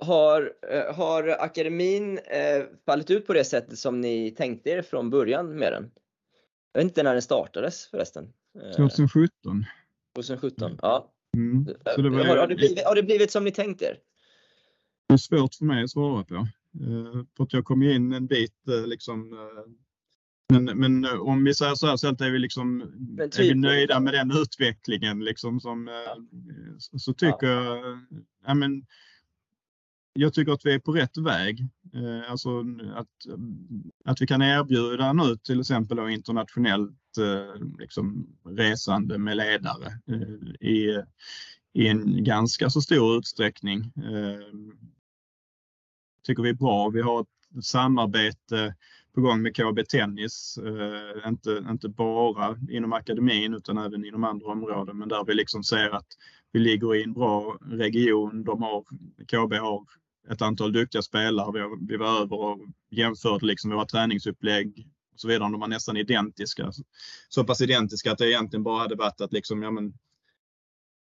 Har, eh, har akademin eh, fallit ut på det sättet som ni tänkte er från början med den? Jag vet inte när den startades förresten. 2017. 2017, ja. Mm. Det var... har, har, det blivit, har det blivit som ni tänkt er? Det är svårt för mig att svara på. För att jag kom in en bit liksom men, men om vi säger så här så är vi, liksom, typ, är vi nöjda med den utvecklingen. Liksom, som, ja. Så tycker ja. jag, ja, men, jag tycker att vi är på rätt väg. Eh, alltså att, att vi kan erbjuda nu till exempel internationellt eh, liksom, resande med ledare eh, i, i en ganska så stor utsträckning. Tycker vi är bra. Vi har ett samarbete på gång med KB Tennis. Inte, inte bara inom akademin utan även inom andra områden. Men där vi liksom ser att vi ligger i en bra region. De har, KB har ett antal duktiga spelare. Vi, har, vi var över och jämförde liksom våra träningsupplägg och så vidare. De var nästan identiska. Så pass identiska att det egentligen bara hade varit att liksom, ja, men,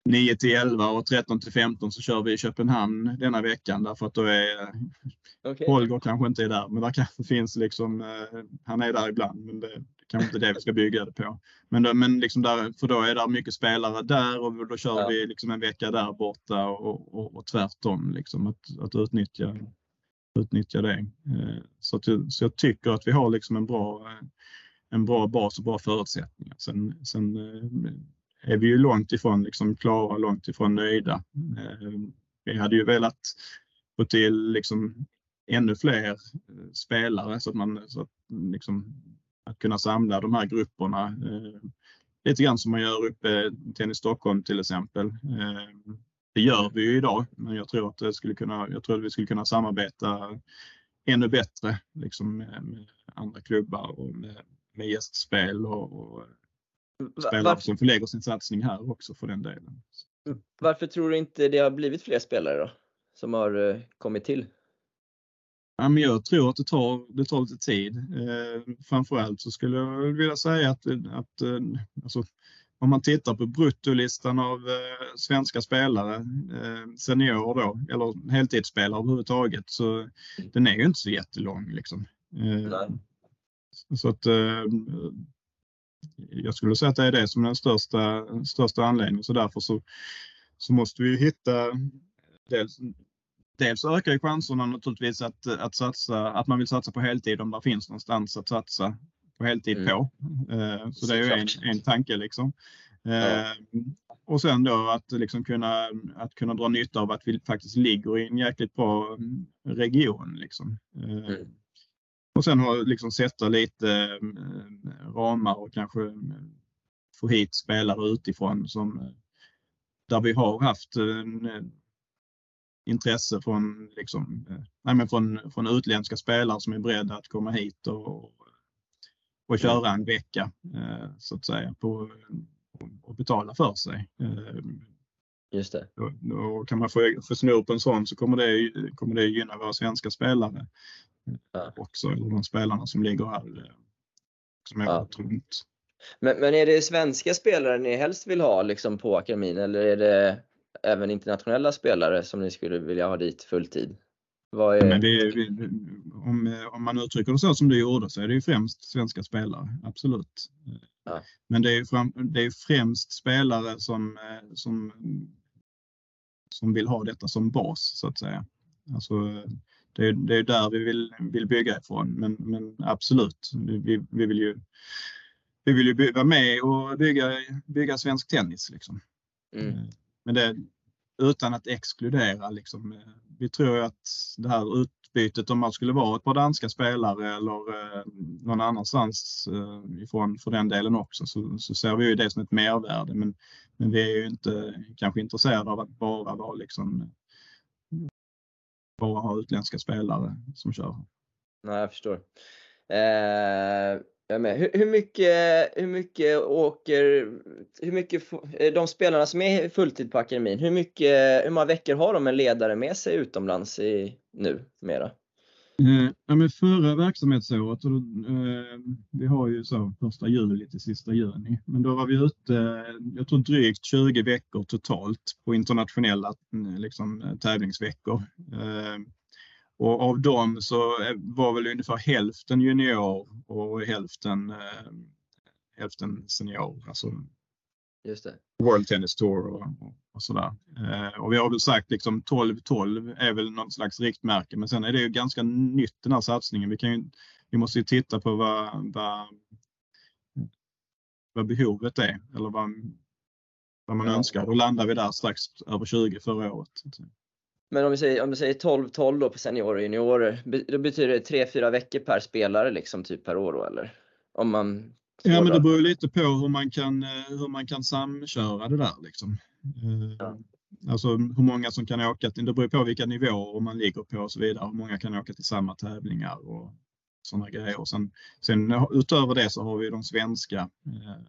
9 till 11 och 13 till 15 så kör vi i Köpenhamn denna veckan därför att då är okay. Holger kanske inte är där, men där kanske finns liksom, eh, han är där ibland, men det kanske inte det vi ska bygga det på. Men, då, men liksom där, för då är det mycket spelare där och då kör ja. vi liksom en vecka där borta och, och, och tvärtom, liksom, att, att utnyttja, utnyttja det. Eh, så, att, så jag tycker att vi har liksom en bra, en bra bas och bra förutsättningar. Sen, sen eh, är vi ju långt ifrån liksom klara, långt ifrån nöjda. Eh, vi hade ju velat få till liksom ännu fler spelare så att man så att, liksom, att kunna samla de här grupperna. Eh, lite grann som man gör uppe i Tennis Stockholm till exempel. Det gör vi ju idag, men jag tror att, det skulle kunna, jag tror att vi skulle kunna samarbeta ännu bättre liksom med, med andra klubbar och med, med gästspel och, och spelare Varför... som förlägger sin satsning här också för den delen. Varför tror du inte det har blivit fler spelare då? Som har eh, kommit till? Ja, men jag tror att det tar, det tar lite tid. Eh, framförallt så skulle jag vilja säga att, att eh, alltså, om man tittar på bruttolistan av eh, svenska spelare, eh, seniorer då, eller heltidsspelare överhuvudtaget, så den är ju inte så jättelång. Liksom. Eh, så att eh, jag skulle säga att det är det som är den största, största anledningen. Så därför så, så måste vi hitta dels, dels ökar chanserna naturligtvis att, att, satsa, att man vill satsa på heltid om det finns någonstans att satsa på heltid mm. på. Eh, så, det är ju en, en tanke liksom. Eh, ja. Och sen då att, liksom kunna, att kunna dra nytta av att vi faktiskt ligger i en jäkligt bra region. Liksom. Eh, mm. Och sen liksom sätta lite eh, ramar och kanske eh, få hit spelare utifrån som eh, där vi har haft intresse från, liksom, nej men från, från utländska spelare som är beredda att komma hit och, och köra en vecka så att säga på, och betala för sig. Just det. Och, och kan man få, få snurr på en sån så kommer det, kommer det gynna våra svenska spelare ja. också, eller de spelarna som ligger här eh, som är ja. runt. Men, men är det svenska spelare ni helst vill ha liksom på akademin eller är det även internationella spelare som ni skulle vilja ha dit fulltid? Är... Men det, om, om man uttrycker det så som du gjorde så är det ju främst svenska spelare, absolut. Ja. Men det är, fram, det är främst spelare som, eh, som, som vill ha detta som bas så att säga. Alltså, det, är, det är där vi vill, vill bygga ifrån. Men, men absolut, vi, vi, vill ju, vi vill ju vara med och bygga, bygga svensk tennis. Liksom. Mm. Men det, utan att exkludera. Liksom. Eh, vi tror att det här utbytet, om man skulle vara ett par danska spelare eller eh, någon annanstans eh, ifrån för den delen också, så, så ser vi ju det som ett mervärde. Men, men vi är ju inte kanske intresserade av att bara vara liksom bara ha utländska spelare som kör. Nej, jag förstår. Eh, jag med. Hur, hur, mycket, hur mycket åker, hur mycket, eh, de spelarna som är fulltid på akademin, hur mycket, hur många veckor har de en ledare med sig utomlands i, nu mera? Eh, ja, men förra verksamhetsåret, och, eh, vi har ju så första juli till sista juni, men då var vi ute, eh, jag tror drygt 20 veckor totalt på internationella mm, liksom, eh, tävlingsveckor. Eh, och av dem så var väl ungefär hälften junior och hälften, eh, hälften senior. Alltså Just det. World Tennis Tour och, och, och sådär. Eh, och vi har väl sagt liksom 12-12 är väl något slags riktmärke. Men sen är det ju ganska nytt den här satsningen. Vi, kan ju, vi måste ju titta på vad, vad, vad behovet är eller vad, vad man ja. önskar. Då landar vi där strax över 20 förra året. Men om vi säger, om vi säger 12-12 då på seniorer och juniorer, då betyder det 3-4 veckor per spelare liksom typ per år då eller? Om man Ja, men det beror lite på hur man kan, eh, hur man kan samköra det där liksom. Ja. Eh, alltså hur många som kan åka, till, det beror på vilka nivåer man ligger på och så vidare. Hur många kan åka till samma tävlingar och sådana grejer. Sen, sen utöver det så har vi de svenska eh,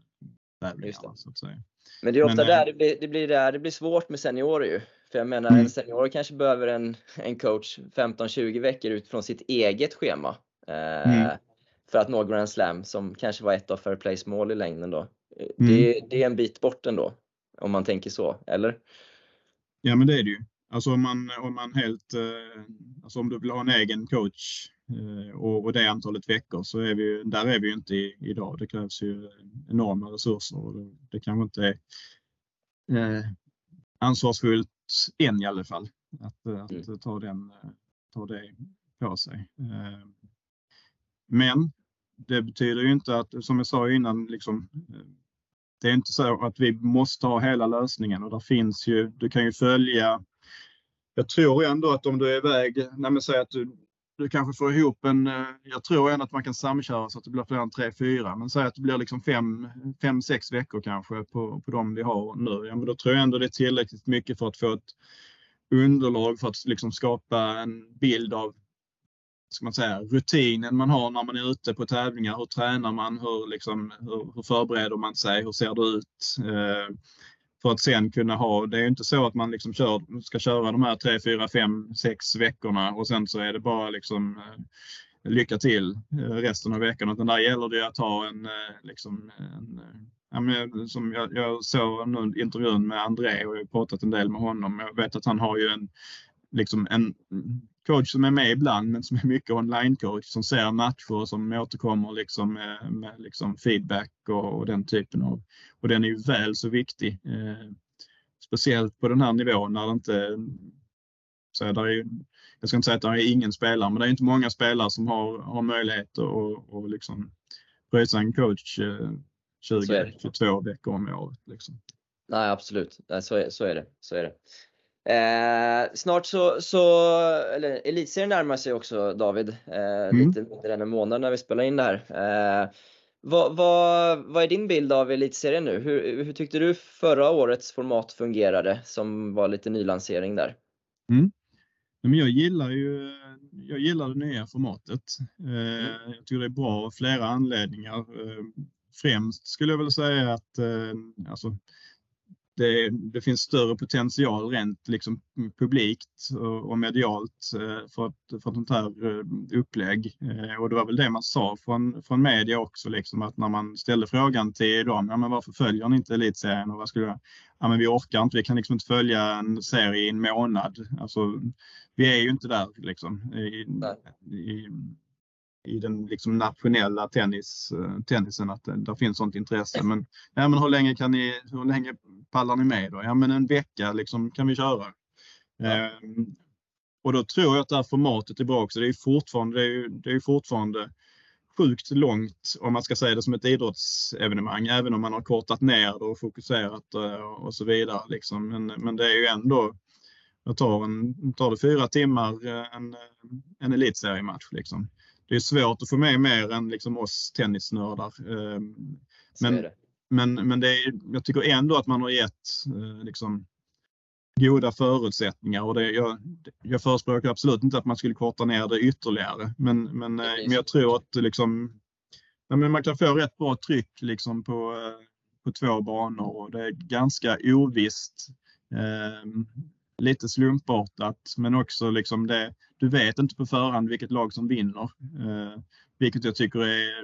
tävlingarna så att säga. Men det är ofta men, där, det, blir, det, blir där det blir svårt med seniorer ju. För jag menar, mm. en senior kanske behöver en, en coach 15-20 veckor utifrån sitt eget schema. Eh, mm. För att nå Grand Slam som kanske var ett av Fair Plays mål i längden då. Eh, mm. Det, det, är en bit bort ändå. Om man tänker så, eller? Ja men det är det ju. Alltså om man, om man helt, eh, alltså om du vill ha en egen coach eh, och, och det antalet veckor så är vi där är vi ju inte i, idag. Det krävs ju enorma resurser och det, det kanske inte är eh, ansvarsfullt än i alla fall. Att, att mm. ta, den, ta det på sig. Men det betyder ju inte att, som jag sa innan, liksom, det är inte så att vi måste ha hela lösningen och där finns ju, du kan ju följa jag tror ändå att om du är iväg, nej säg att du, du kanske får ihop en, eh, jag tror ändå att man kan samköra så att det blir fler än tre, fyra, men säg att det blir liksom fem, fem sex veckor kanske på, på de vi har nu. Ja, men då tror jag ändå det är tillräckligt mycket för att få ett underlag för att liksom skapa en bild av ska man säga, rutinen man har när man är ute på tävlingar. Hur tränar man? Hur, liksom, hur, hur förbereder man sig? Hur ser det ut? Eh, för att sen kunna ha, det är ju inte så att man liksom kör, ska köra de här 3, 4, 5, 6 veckorna och sen så är det bara liksom eh, lycka till eh, resten av veckan. Utan där gäller det att ha en, eh, liksom, en ja, men, som jag, jag såg nu intervjun med André och jag har pratat en del med honom. Jag vet att han har ju en, liksom en coach som är med ibland men som är mycket online-coach som ser matcher och som återkommer liksom med, med liksom feedback och, och, den typen av. Och den är ju väl så viktig. Eh, speciellt på den här nivån när det inte så där är, jag ska inte säga att det är ingen spelare, men det är inte många spelare som har, har möjlighet att och liksom pröjsa en coach eh, 20-22 veckor om året. Liksom. Nej, absolut. Nej, så, är, så är det. Så är det. Eh, snart så, så, eller elitserien närmar sig också David, eh, mm. lite mindre än en månad när vi spelar in det här. Eh, vad, vad, vad är din bild av elitserien nu? Hur, hur tyckte du förra årets format fungerade som var lite nylansering där? Mm. Men jag gillar ju jag gillar det nya formatet. Eh, mm. Jag tycker det är bra av flera anledningar. Eh, främst skulle jag väl säga att eh, alltså, det, det, finns större potential rent liksom, publikt och, och medialt eh, för ett, för ett sånt här eh, upplägg. Eh, och det var väl det man sa från, från media också, liksom, att när man ställde frågan till dem, ja, men varför följer ni inte elitserien? Och vad skulle jag, ja, men vi orkar inte, vi kan liksom inte följa en serie i en månad. Alltså, vi är ju inte där liksom. I, i, i den liksom nationella tennis, eh, tennisen att det, där finns sånt intresse. Men, ja, men hur länge kan ni, hur länge pallar ni med då? Ja men en vecka liksom kan vi köra. Ja. Ehm, och då tror jag att det här formatet är bra också. Det är fortfarande, det är, det är fortfarande sjukt långt om man ska säga det som ett idrottsevenemang, även om man har kortat ner det och fokuserat och så vidare. Liksom. Men, men det är ju ändå, jag tar, en, tar det fyra timmar en, en elitseriematch. Liksom. Det är svårt att få med mer än liksom oss tennisnördar. Men, men, men det är, jag tycker ändå att man har gett liksom, goda förutsättningar och det, jag, jag förespråkar absolut inte att man skulle korta ner det ytterligare. Men, men, eh, men jag tror att liksom, men man kan få rätt bra tryck liksom på, eh, på två banor och det är ganska ovisst. Eh, lite slumpartat men också liksom det, du vet inte på förhand vilket lag som vinner. Eh, vilket jag tycker är,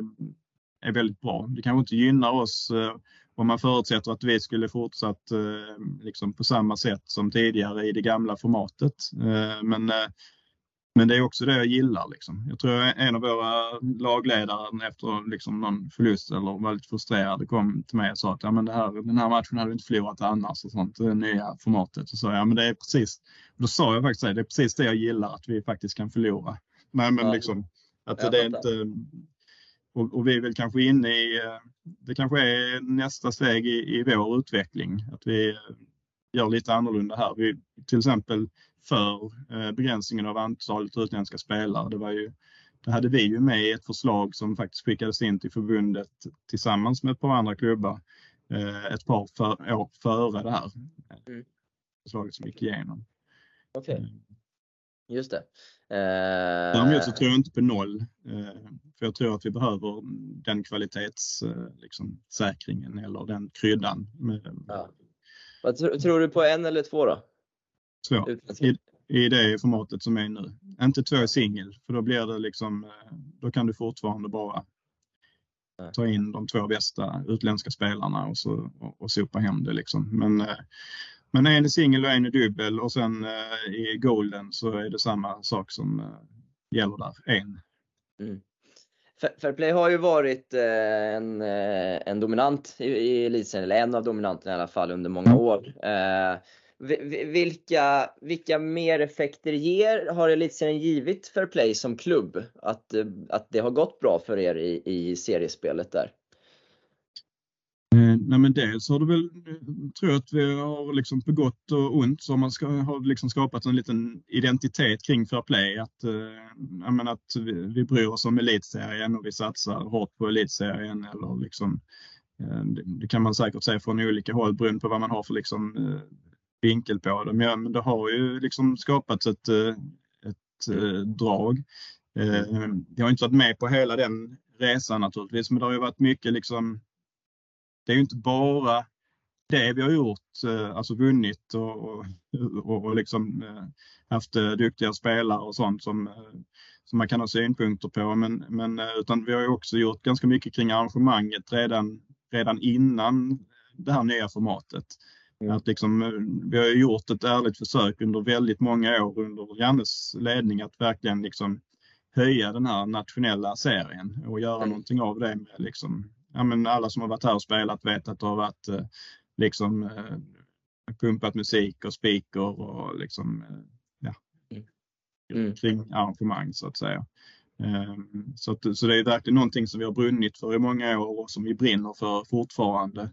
är väldigt bra. Det kanske inte gynnar oss eh, om man förutsätter att vi skulle fortsatt eh, liksom på samma sätt som tidigare i det gamla formatet. Eh, men, eh, men det är också det jag gillar. Liksom. Jag tror en av våra lagledare efter liksom någon förlust eller var lite frustrerad kom till mig och sa att ja, men det här, den här matchen hade vi inte förlorat annars. Och sånt, det nya formatet. Och så, ja, men det är precis, då sa jag faktiskt det, det är precis det jag gillar att vi faktiskt kan förlora. Nej, men liksom, att det är inte och, och, vi är väl kanske inne i, det kanske är nästa steg i, i vår utveckling, att vi gör lite annorlunda här. Vi, till exempel för eh, begränsningen av antalet utländska spelare. Det, var ju, det hade vi ju med i ett förslag som faktiskt skickades in till förbundet tillsammans med ett par andra klubbar ett par för, år före det här mm. förslaget som gick igenom. Okej, okay. just det. Däremot så tror jag inte på noll. För jag tror att vi behöver den kvalitetssäkringen liksom, eller den kryddan. Ja. Vad tr tror du på en eller två då? Två. I, I det formatet som är nu. Inte två i singel för då blir det liksom, eh, då kan du fortfarande bara ta in de två bästa utländska spelarna och, så, och, och sopa hem det. Liksom. Men, eh, men en i singel och en i dubbel och sen eh, i golden så är det samma sak som gäller där, en. Mm. Fairplay har ju varit en, en dominant i elitserien, eller en av dominanterna i alla fall under många mm. år. Vilka, vilka mer effekter ger, har elitserien givit Fairplay som klubb? Att, eh, att det har gått bra för er i, i seriespelet där? Eh, nej men dels har det väl, eh, tror jag att vi har liksom på gott och ont så man ska, har liksom skapat en liten identitet kring Fair Play. Att, eh, menar, att vi, vi bryr oss om elitserien och vi satsar hårt på elitserien. Eller liksom, eh, det, det, kan man säkert säga från olika håll beroende på vad man har för liksom, eh, vinkel på dem. Ja, men det har ju liksom skapats ett, eh, ett eh, drag. Eh, jag har inte varit med på hela den resan naturligtvis men det har ju varit mycket liksom det är ju inte bara det vi har gjort, alltså vunnit och, och, och liksom haft duktiga spelare och sånt som, som man kan ha synpunkter på. Men, men, utan vi har ju också gjort ganska mycket kring arrangemanget redan, redan innan det här nya formatet. Mm. Att liksom, vi har gjort ett ärligt försök under väldigt många år under Jannes ledning att verkligen liksom höja den här nationella serien och göra mm. någonting av det med liksom ja, men alla som har varit här och spelat vet att det har varit eh, liksom eh, pumpat musik och speaker och liksom eh, ja, mm. kring arrangemang så att säga. Ehm, så, att, så det är verkligen någonting som vi har brunnit för i många år och som vi brinner för fortfarande.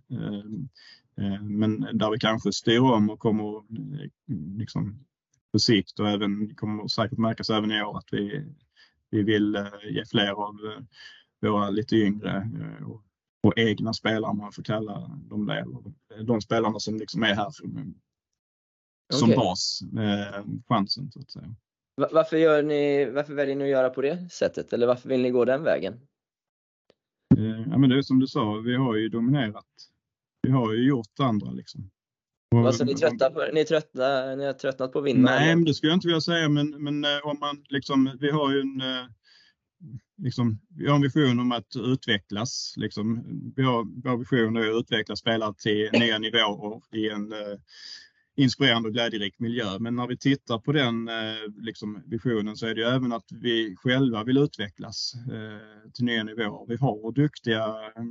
Ehm, men där vi kanske styr om och kommer liksom på sikt och även kommer säkert märkas även i år att vi, vi vill ge fler av våra lite yngre och och egna spelare om man får kalla dem det. De spelarna som liksom är här som, som okay. bas, eh, chansen så att säga. Varför, gör ni, varför väljer ni att göra på det sättet eller varför vill ni gå den vägen? Eh, ja, men det är som du sa, vi har ju dominerat. Vi har ju gjort andra liksom. Och, alltså, ni, är trötta på, ni, är trötta, ni har tröttnat på att vinna? Nej, men det skulle jag inte vilja säga. Men, men eh, om man liksom, vi har ju en eh, liksom, vi har en vision om att utvecklas. Liksom, vi har, vår vision är att utveckla spelare till nya nivåer i en eh, inspirerande och glädjerik miljö. Men när vi tittar på den eh, liksom, visionen så är det ju även att vi själva vill utvecklas eh, till nya nivåer. Vi har duktiga eh,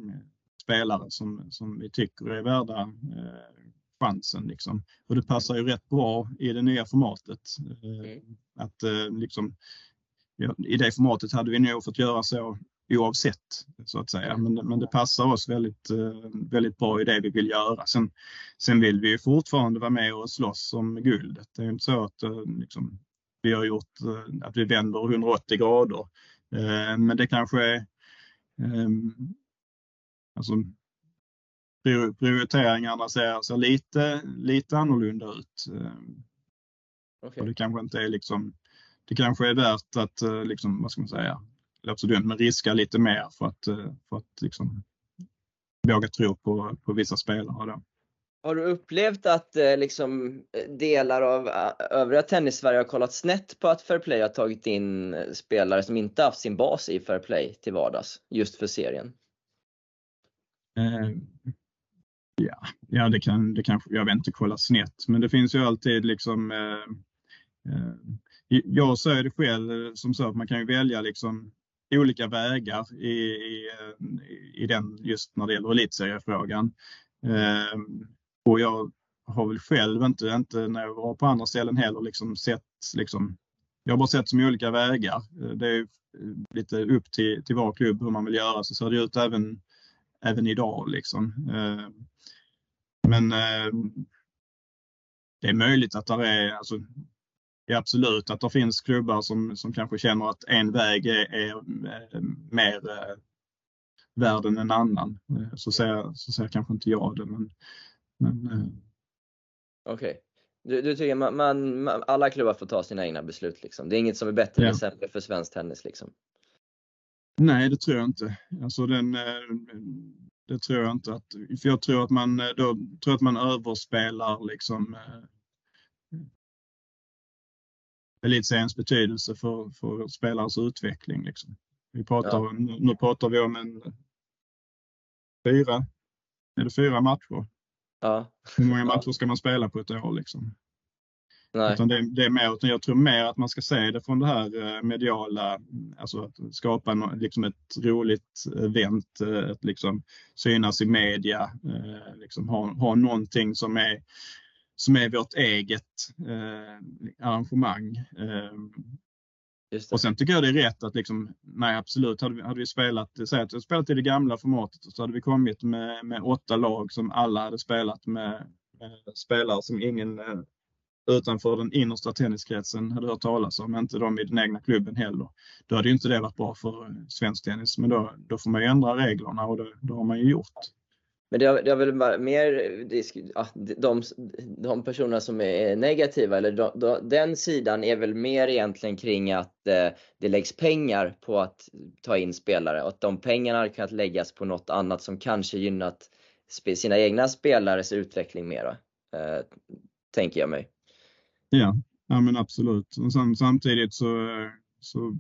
spelare som, som vi tycker är värda eh, chansen. Liksom. Och det passar ju rätt bra i det nya formatet. Eh, mm. Att liksom, i det formatet hade vi nog fått göra så oavsett så att säga. Men, men det passar oss väldigt, väldigt bra i det vi vill göra. Sen, sen vill vi fortfarande vara med och slåss om guldet. Det är inte så att liksom, vi har gjort att vi vänder 180 grader. Men det kanske är alltså, prioriteringarna ser, ser lite, lite annorlunda ut. Okay. Och det kanske inte är liksom, det kanske är värt att, eh, liksom, vad ska man säga, låter så dumt, men riska lite mer för att, eh, för att liksom, våga tro på, på vissa spelare. Då. Har du upplevt att eh, liksom, delar av övriga tennis-Sverige har kollat snett på att Fairplay har tagit in spelare som inte haft sin bas i Fairplay till vardags, just för serien? Eh, ja, ja det kan det kanske, jag vet inte, kolla snett, men det finns ju alltid liksom eh, Eh, jag ser det själv eh, som så att man kan ju välja liksom olika vägar i, i, i den just när det gäller elitseriefrågan. Eh, och jag har väl själv inte, inte när jag var på andra ställen heller liksom sett liksom, jag har bara sett som olika vägar. Det är lite upp till, till var klubb hur man vill göra. Så ser det ut även, även idag. Liksom. Men det är möjligt att det är, alltså, ja, absolut att det finns klubbar som, som kanske känner att en väg är, är, är mer eh, värd än en annan. Eh, så ser, så ser kanske inte jag det. Men, men, eh. Okej. Okay. Du, du, tycker man, man, alla klubbar får ta sina egna beslut liksom. Det är inget som är bättre eller ja. sämre för svensk tennis liksom? Nej, det tror jag inte. Alltså den, eh, det tror jag inte. Att, för jag tror att man, då, tror att man överspelar liksom elitseriens betydelse för, för spelares utveckling. Liksom. Vi pratar, ja. nu, nu pratar vi om en fyra, är det fyra matcher? Ja. Hur många matcher ska man spela på ett år? Liksom? Nej. Utan det, det, är mer, utan jag tror mer att man ska se det från det här eh, mediala, alltså att skapa en, liksom ett roligt event, eh, att liksom synas i media, eh, liksom ha, ha någonting som är som är vårt eget eh, arrangemang. Eh, och sen tycker jag det är rätt att liksom, nej absolut, hade vi, hade vi spelat, säg att vi spelat i det gamla formatet så hade vi kommit med, med åtta lag som alla hade spelat med, med spelare som ingen eh, utanför den innersta tenniskretsen hade hört talas om, inte de i den egna klubben heller. Då hade ju inte det varit bra för eh, svensk tennis, men då, då får man ju ändra reglerna och det, det har man ju gjort. Men det har, det har väl bara mer, ja, ah, de, de personerna som är negativa, eller de, de, den sidan är väl mer egentligen kring att eh, det läggs pengar på att ta in spelare och att de pengarna hade kunnat läggas på något annat som kanske gynnat sina egna spelares utveckling mera. Eh, tänker jag mig. Ja, ja men absolut. Och sen, samtidigt så, så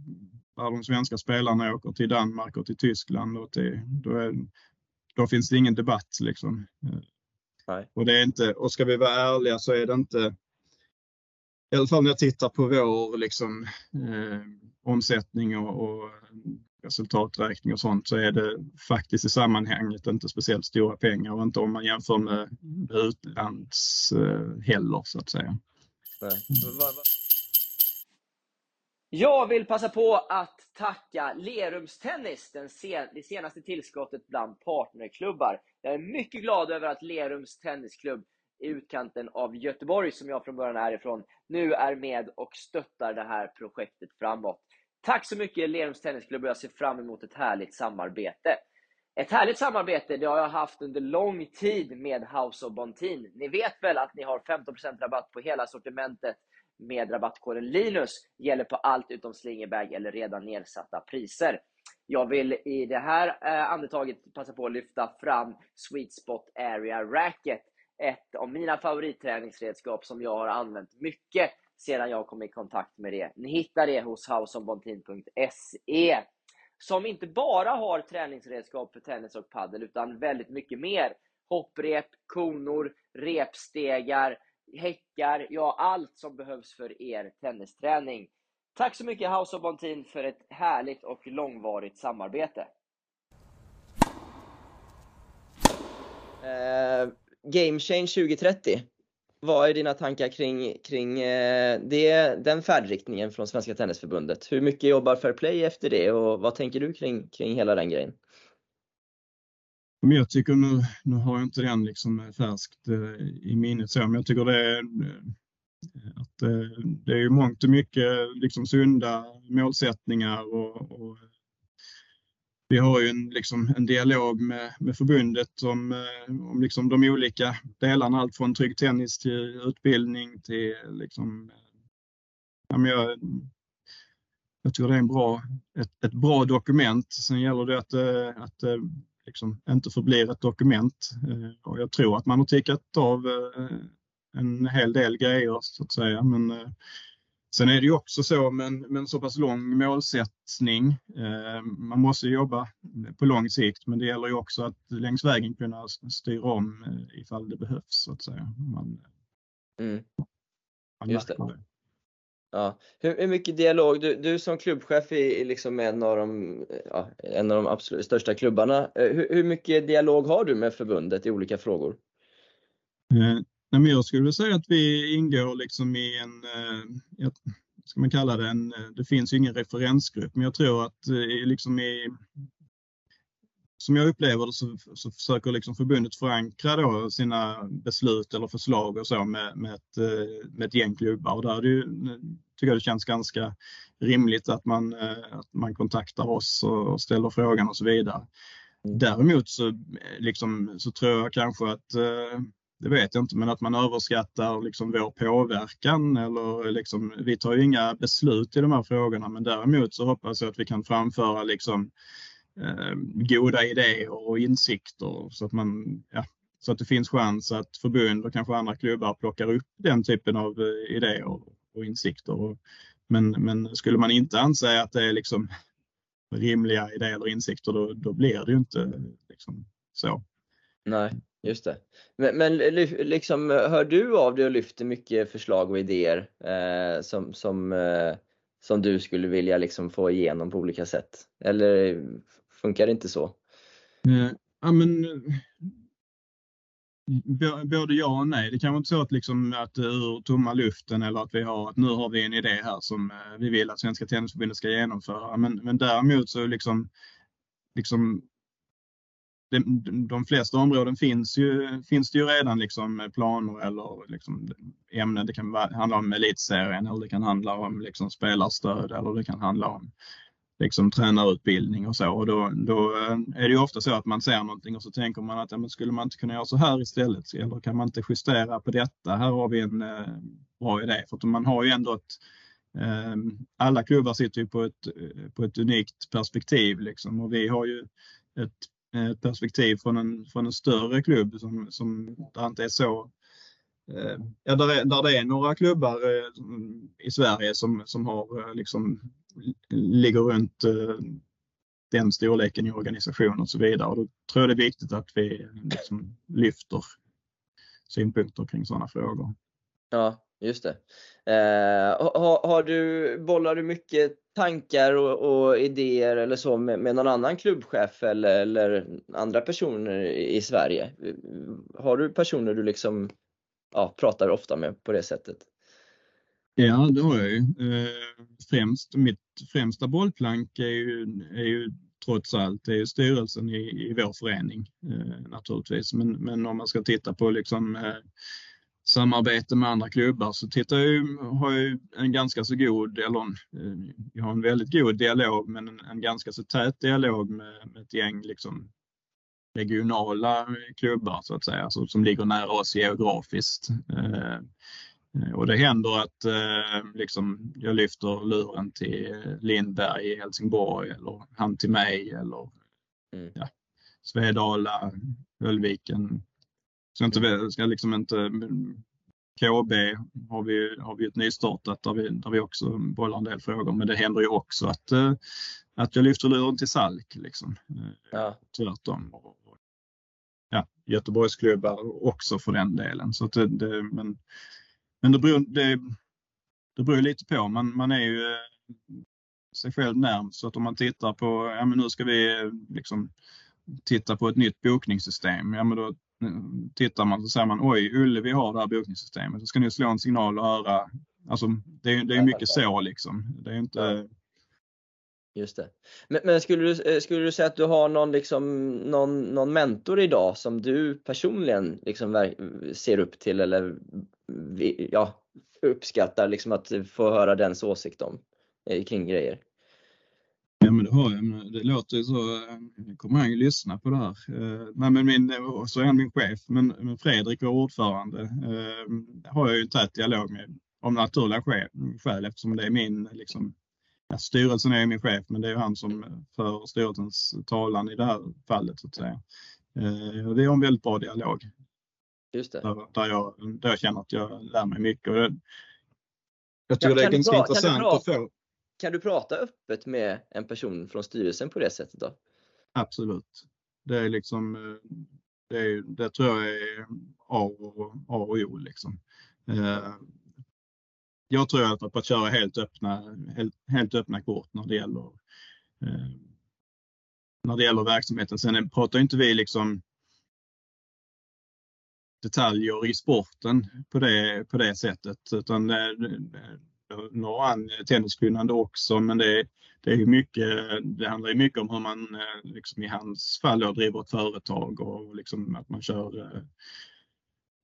när de svenska spelarna åker till Danmark och till Tyskland och till, då är, då finns det ingen debatt. Liksom. Nej. Och, det är inte, och ska vi vara ärliga så är det inte, i alla fall när jag tittar på vår liksom, eh, omsättning och, och resultaträkning och sånt så är det faktiskt i sammanhanget inte speciellt stora pengar och inte om man jämför med utlands eh, heller så att säga. Jag vill passa på att tacka Lerums Tennis, den sen, det senaste tillskottet bland partnerklubbar. Jag är mycket glad över att Lerums Tennisklubb i utkanten av Göteborg, som jag från början är ifrån, nu är med och stöttar det här projektet framåt. Tack så mycket Lerums Tennisklubb och jag ser fram emot ett härligt samarbete. Ett härligt samarbete det har jag haft under lång tid med House of Bontin. Ni vet väl att ni har 15% rabatt på hela sortimentet med rabattkoden LINUS gäller på allt utom slingerbag eller redan nedsatta priser. Jag vill i det här eh, andetaget passa på att lyfta fram Sweet Spot Area Racket. Ett av mina favoritträningsredskap som jag har använt mycket sedan jag kom i kontakt med det. Ni hittar det hos houseonbontin.se som inte bara har träningsredskap för tennis och padel utan väldigt mycket mer. Hopprep, konor, repstegar, häckar, ja allt som behövs för er tennisträning. Tack så mycket House of Bontin för ett härligt och långvarigt samarbete. Eh, Game Change 2030 vad är dina tankar kring, kring eh, det, den färdriktningen från Svenska Tennisförbundet? Hur mycket jobbar Fair Play efter det och vad tänker du kring, kring hela den grejen? Men jag tycker nu, nu har jag inte den liksom eh, färskt eh, i minnet så, men jag tycker det är att det är mångt och mycket liksom sunda målsättningar och, och vi har ju en, liksom, en dialog med, med förbundet om, eh, om liksom de olika delarna, allt från trygg tennis till utbildning till liksom, ja, men jag, jag tror det är en bra, ett, ett bra dokument. Sen gäller det att, det att eh, liksom inte förblir ett dokument. Och jag tror att man har tickat av en hel del grejer så att säga. Men Sen är det ju också så med en, så pass lång målsättning. Eh, man måste jobba på lång sikt, men det gäller ju också att längs vägen kunna styra om eh, ifall det behövs så att säga. Man, mm. man Just det. det. Ja. Hur, hur, mycket dialog, du, du som klubbchef i, liksom en, av de, ja, en av de absolut största klubbarna, eh, hur, hur, mycket dialog har du med förbundet i olika frågor? Eh, Nej, men jag skulle säga att vi ingår liksom i en, eh, ska man kalla det en, eh, det finns ju ingen referensgrupp, men jag tror att eh, liksom i, som jag upplever det så, så försöker liksom förbundet förankra sina beslut eller förslag och så med, med, ett, med ett gäng klubbar. Och där är det ju, tycker jag det känns ganska rimligt att man, att man kontaktar oss och ställer frågan och så vidare. Mm. Däremot så, liksom, så tror jag kanske att det vet jag inte, men att man överskattar liksom vår påverkan eller liksom, vi tar ju inga beslut i de här frågorna, men däremot så hoppas jag att vi kan framföra liksom, eh, goda idéer och insikter så att man, ja, så att det finns chans att förbund och kanske andra klubbar plockar upp den typen av eh, idéer och insikter. Och, men, men skulle man inte anse att det är liksom rimliga idéer och insikter, då, då blir det ju inte liksom så. Nej. Just det. Men, men liksom, hör du av dig och lyfter mycket förslag och idéer eh, som, som, eh, som du skulle vilja liksom få igenom på olika sätt? Eller funkar det inte så? Eh, ja, men, både ja och nej. Det kan vara inte så att, liksom, att ur tomma luften eller att vi har att nu har vi en idé här som eh, vi vill att Svenska Tennisförbundet ska genomföra. Men, men däremot så liksom, liksom de, de flesta områden finns, ju, finns det ju redan liksom planer eller liksom ämnen. Det kan handla om elitserien eller det kan handla om liksom spelarstöd eller det kan handla om liksom tränarutbildning och så. Och då, då eh, är det ju ofta så att man ser någonting och så tänker man att ja, men skulle man inte kunna göra så här istället? Eller kan man inte justera på detta? Här har vi en eh, bra idé. För att man har ju ändå ett eh, alla klubbar sitter ju på ett, eh, på ett unikt perspektiv liksom och vi har ju ett Eh, ett perspektiv från en, från en större klubb som, som där inte är så eh, Ja, där, är, där det är några klubbar eh, i Sverige som, som har eh, liksom ligger runt eh, den storleken i organisation och så vidare. Och då tror jag det är viktigt att vi liksom lyfter synpunkter kring sådana frågor. Ja, just det. Eh, har, har, du, bollar du mycket tankar och, och idéer eller så med, med, någon annan klubbchef eller, eller, andra personer i Sverige? Har du personer du liksom ja, pratar ofta med på det sättet? Ja, det har jag ju. Eh, främst, mitt främsta bollplank är ju, är ju trots allt är ju styrelsen i, i vår förening eh, naturligtvis. Men, men om man ska titta på liksom, eh, samarbete med andra klubbar så tittar jag, har jag en ganska så god, eller eh, jag har en väldigt god dialog men en, en ganska så tät dialog med, med ett gäng liksom regionala klubbar så att säga, så, som ligger nära oss geografiskt. Eh, eh, och det händer att eh, liksom, jag lyfter luren till Lindberg i Helsingborg eller han till mig eller mm. ja, Svedala, Höllviken, Ska, inte, ska liksom inte, KB har vi, har vi ett nystartat där vi, där vi också bollar en del frågor, men det händer ju också att, eh, att jag lyfter luren till Salk. Liksom. Eh, ja. Tvärtom. Ja, Göteborgsklubbar också för den delen. Så det, det, men men det beror, det, det beror lite på. Man, man är ju eh, sig själv närmst. Så att om man tittar på, ja men nu ska vi liksom titta på ett nytt bokningssystem. Ja men då tittar man så säger man oj, Ullevi har det här bokningssystemet. Då ska ni slå en signal och höra. Alltså, det, är, det är mycket så liksom. Det är inte... Just det. Men, men, skulle, du, skulle du säga att du har någon, liksom, någon, någon mentor idag som du personligen liksom ser upp till eller ja, uppskattar liksom att få höra dens åsikt om eh, kring grejer? Ja men det har jag. Det låter ju så. Eh, kommer han ju lyssna på det här. Eh, nej, men min, så är han min chef. Men, men Fredrik, vår ordförande, har jag ju en tät dialog med om naturliga skäl eftersom det är min liksom, ja, styrelsen är min chef, men det är han som för styrelsens talan i det här fallet så att säga. Vi har en väldigt bra dialog. Just det. Där, där, jag, där jag känner att jag lär mig mycket. Och det, jag tycker ja, det är ganska intressant att få. Kan du prata öppet med en person från styrelsen på det sättet då? Absolut. Det är liksom, eh, det, är, det tror jag är A och, A och O liksom. Eh, jag tror att, att köra helt öppna, helt, helt öppna kort när det gäller eh, när det gäller verksamheten. Sen pratar inte vi liksom detaljer i sporten på det, på det sättet. Utan det, når an tenniskunnande också men det, det, är mycket, det handlar mycket om hur man liksom i hans fall då, driver ett företag och liksom att man kör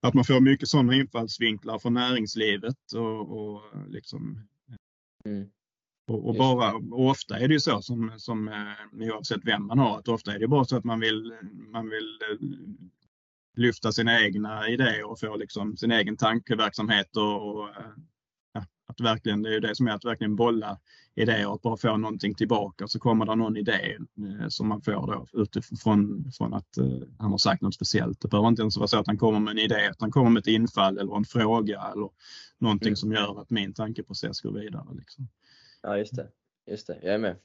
att man får mycket sådana infallsvinklar från näringslivet och, och liksom mm. Och, och, bara, och ofta är det ju så som, som oavsett vem man har, att ofta är det bara så att man vill, man vill lyfta sina egna idéer och få liksom sin egen tankeverksamhet och, och att verkligen, det är det som är att verkligen bolla idéer och bara få någonting tillbaka så kommer det någon idé eh, som man får då utifrån från att eh, han har sagt något speciellt. Det behöver inte ens vara så att han kommer med en idé, utan han kommer med ett infall eller en fråga eller någonting mm. som gör att min tankeprocess går vidare. Liksom. Ja, just det. Just det, jag är med.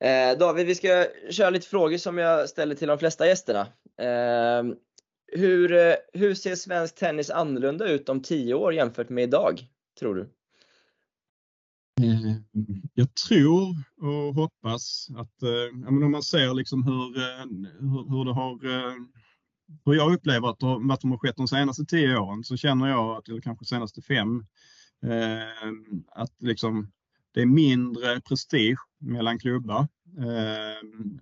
Eh, David, vi ska köra lite frågor som jag ställer till de flesta gästerna. Eh, hur, eh, hur ser svensk tennis annorlunda ut om tio år jämfört med idag, tror du? Eh, jag tror och hoppas att eh, men om man ser liksom hur, eh, hur, hur det har hur jag upplever att det, att de har skett de senaste tio åren så känner jag, att, eller kanske senaste fem, att liksom, det är mindre prestige mellan klubbar.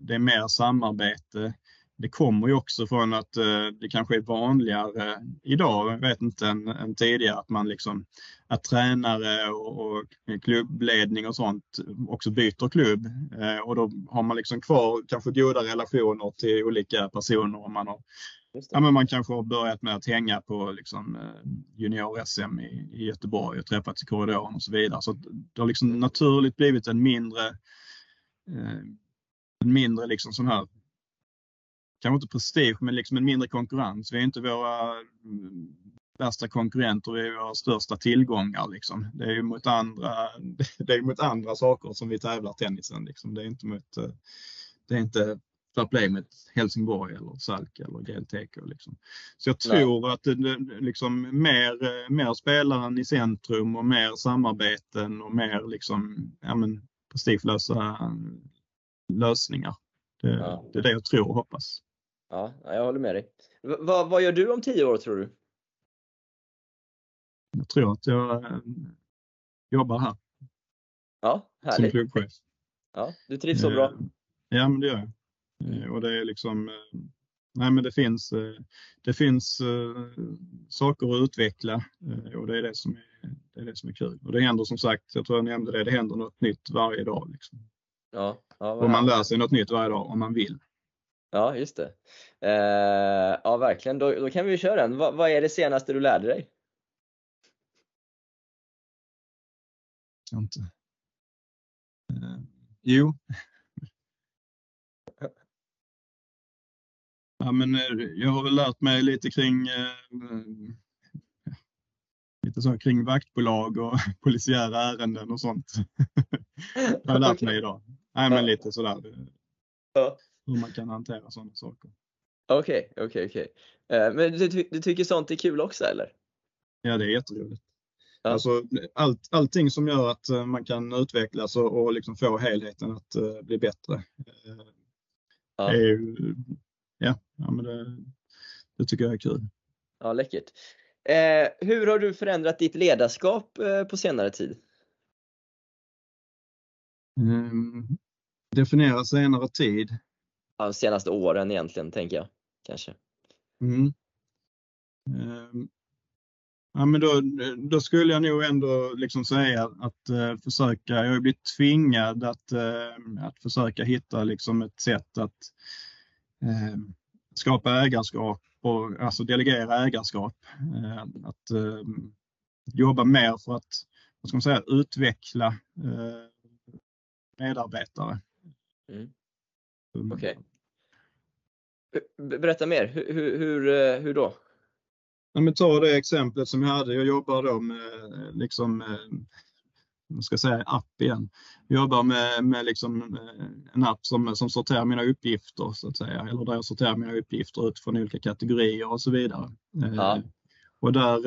Det är mer samarbete det kommer ju också från att eh, det kanske är vanligare idag, jag vet inte, än, än tidigare att man liksom att tränare och, och, klubbledning och sånt också byter klubb eh, och då har man liksom kvar kanske goda relationer till olika personer. Om man, har, ja, men man kanske har börjat med att hänga på liksom, eh, junior-SM i, i Göteborg och träffats i korridoren och så vidare. Så det har liksom naturligt blivit en mindre eh, en mindre liksom sån här kanske inte prestige, men liksom en mindre konkurrens. Vi är inte våra mm, värsta konkurrenter, vi är våra största tillgångar. Liksom. Det är ju mot andra, det är mot andra saker som vi tävlar tennisen. Liksom. Det är inte mot, eh, det är inte fair play mot Helsingborg eller Salk eller GLTK. Liksom. Så jag tror Nej. att det, liksom, mer, mer spelaren i centrum och mer samarbeten och mer liksom, ja, men, prestigelösa lösningar. Det, ja. det är det jag tror och hoppas. Ja, jag håller med dig. V vad gör du om tio år tror du? Jag tror att jag äh, jobbar här. Ja, härligt. Som klubbchef. Ja, du trivs så bra? Ja, men det gör jag. Mm. Och det är liksom, nej men det finns, det finns saker att utveckla och det är det som är, det är, det som är kul. Och det händer som sagt, jag tror jag nämnde det, det händer något nytt varje dag. Liksom. Ja, ja, och man lär sig något nytt varje dag om man vill. Ja, just det. Eh, ja, verkligen. Då, då kan vi köra den. Va, vad är det senaste du lärde dig? Jag inte. Eh, jo. ja, men eh, jag har väl lärt mig lite kring eh, lite så kring vaktbolag och polisiära ärenden och sånt. jag har lärt mig idag. Nej, men lite sådär. Ja hur man kan hantera sådana saker. Okej, okay, okej, okay, okej. Okay. Men du, du, tycker sånt är kul också eller? Ja, det är jätteroligt. Ja. Alltså, allt, allting som gör att eh, man kan utvecklas och, och liksom få helheten att uh, bli bättre. Uh, ja. Är ju, ja, ja, men det, det tycker jag är kul. Ja, läckert. Eh, hur har du förändrat ditt ledarskap eh, på senare tid? Mm, definiera senare tid. Ja, senaste åren egentligen, tänker jag. Kanske. Mm. Um, ja, men då, då, skulle jag nog ändå liksom säga att uh, försöka, jag har blivit tvingad att, uh, att försöka hitta liksom ett sätt att uh, skapa ägarskap och alltså delegera ägarskap. att jobba mer för att vad ska man säga, utveckla medarbetare. Mm. Okej. Okay. Berätta mer, hur, hur, eh, hur då? Ja, men ta det exemplet som jag hade. Jag jobbar då med liksom, jag ska säga app igen. Jag jobbar med, med liksom en app som, som sorterar mina uppgifter så att säga. Eller där jag sorterar mina uppgifter utifrån olika kategorier och så vidare. Ja. Och där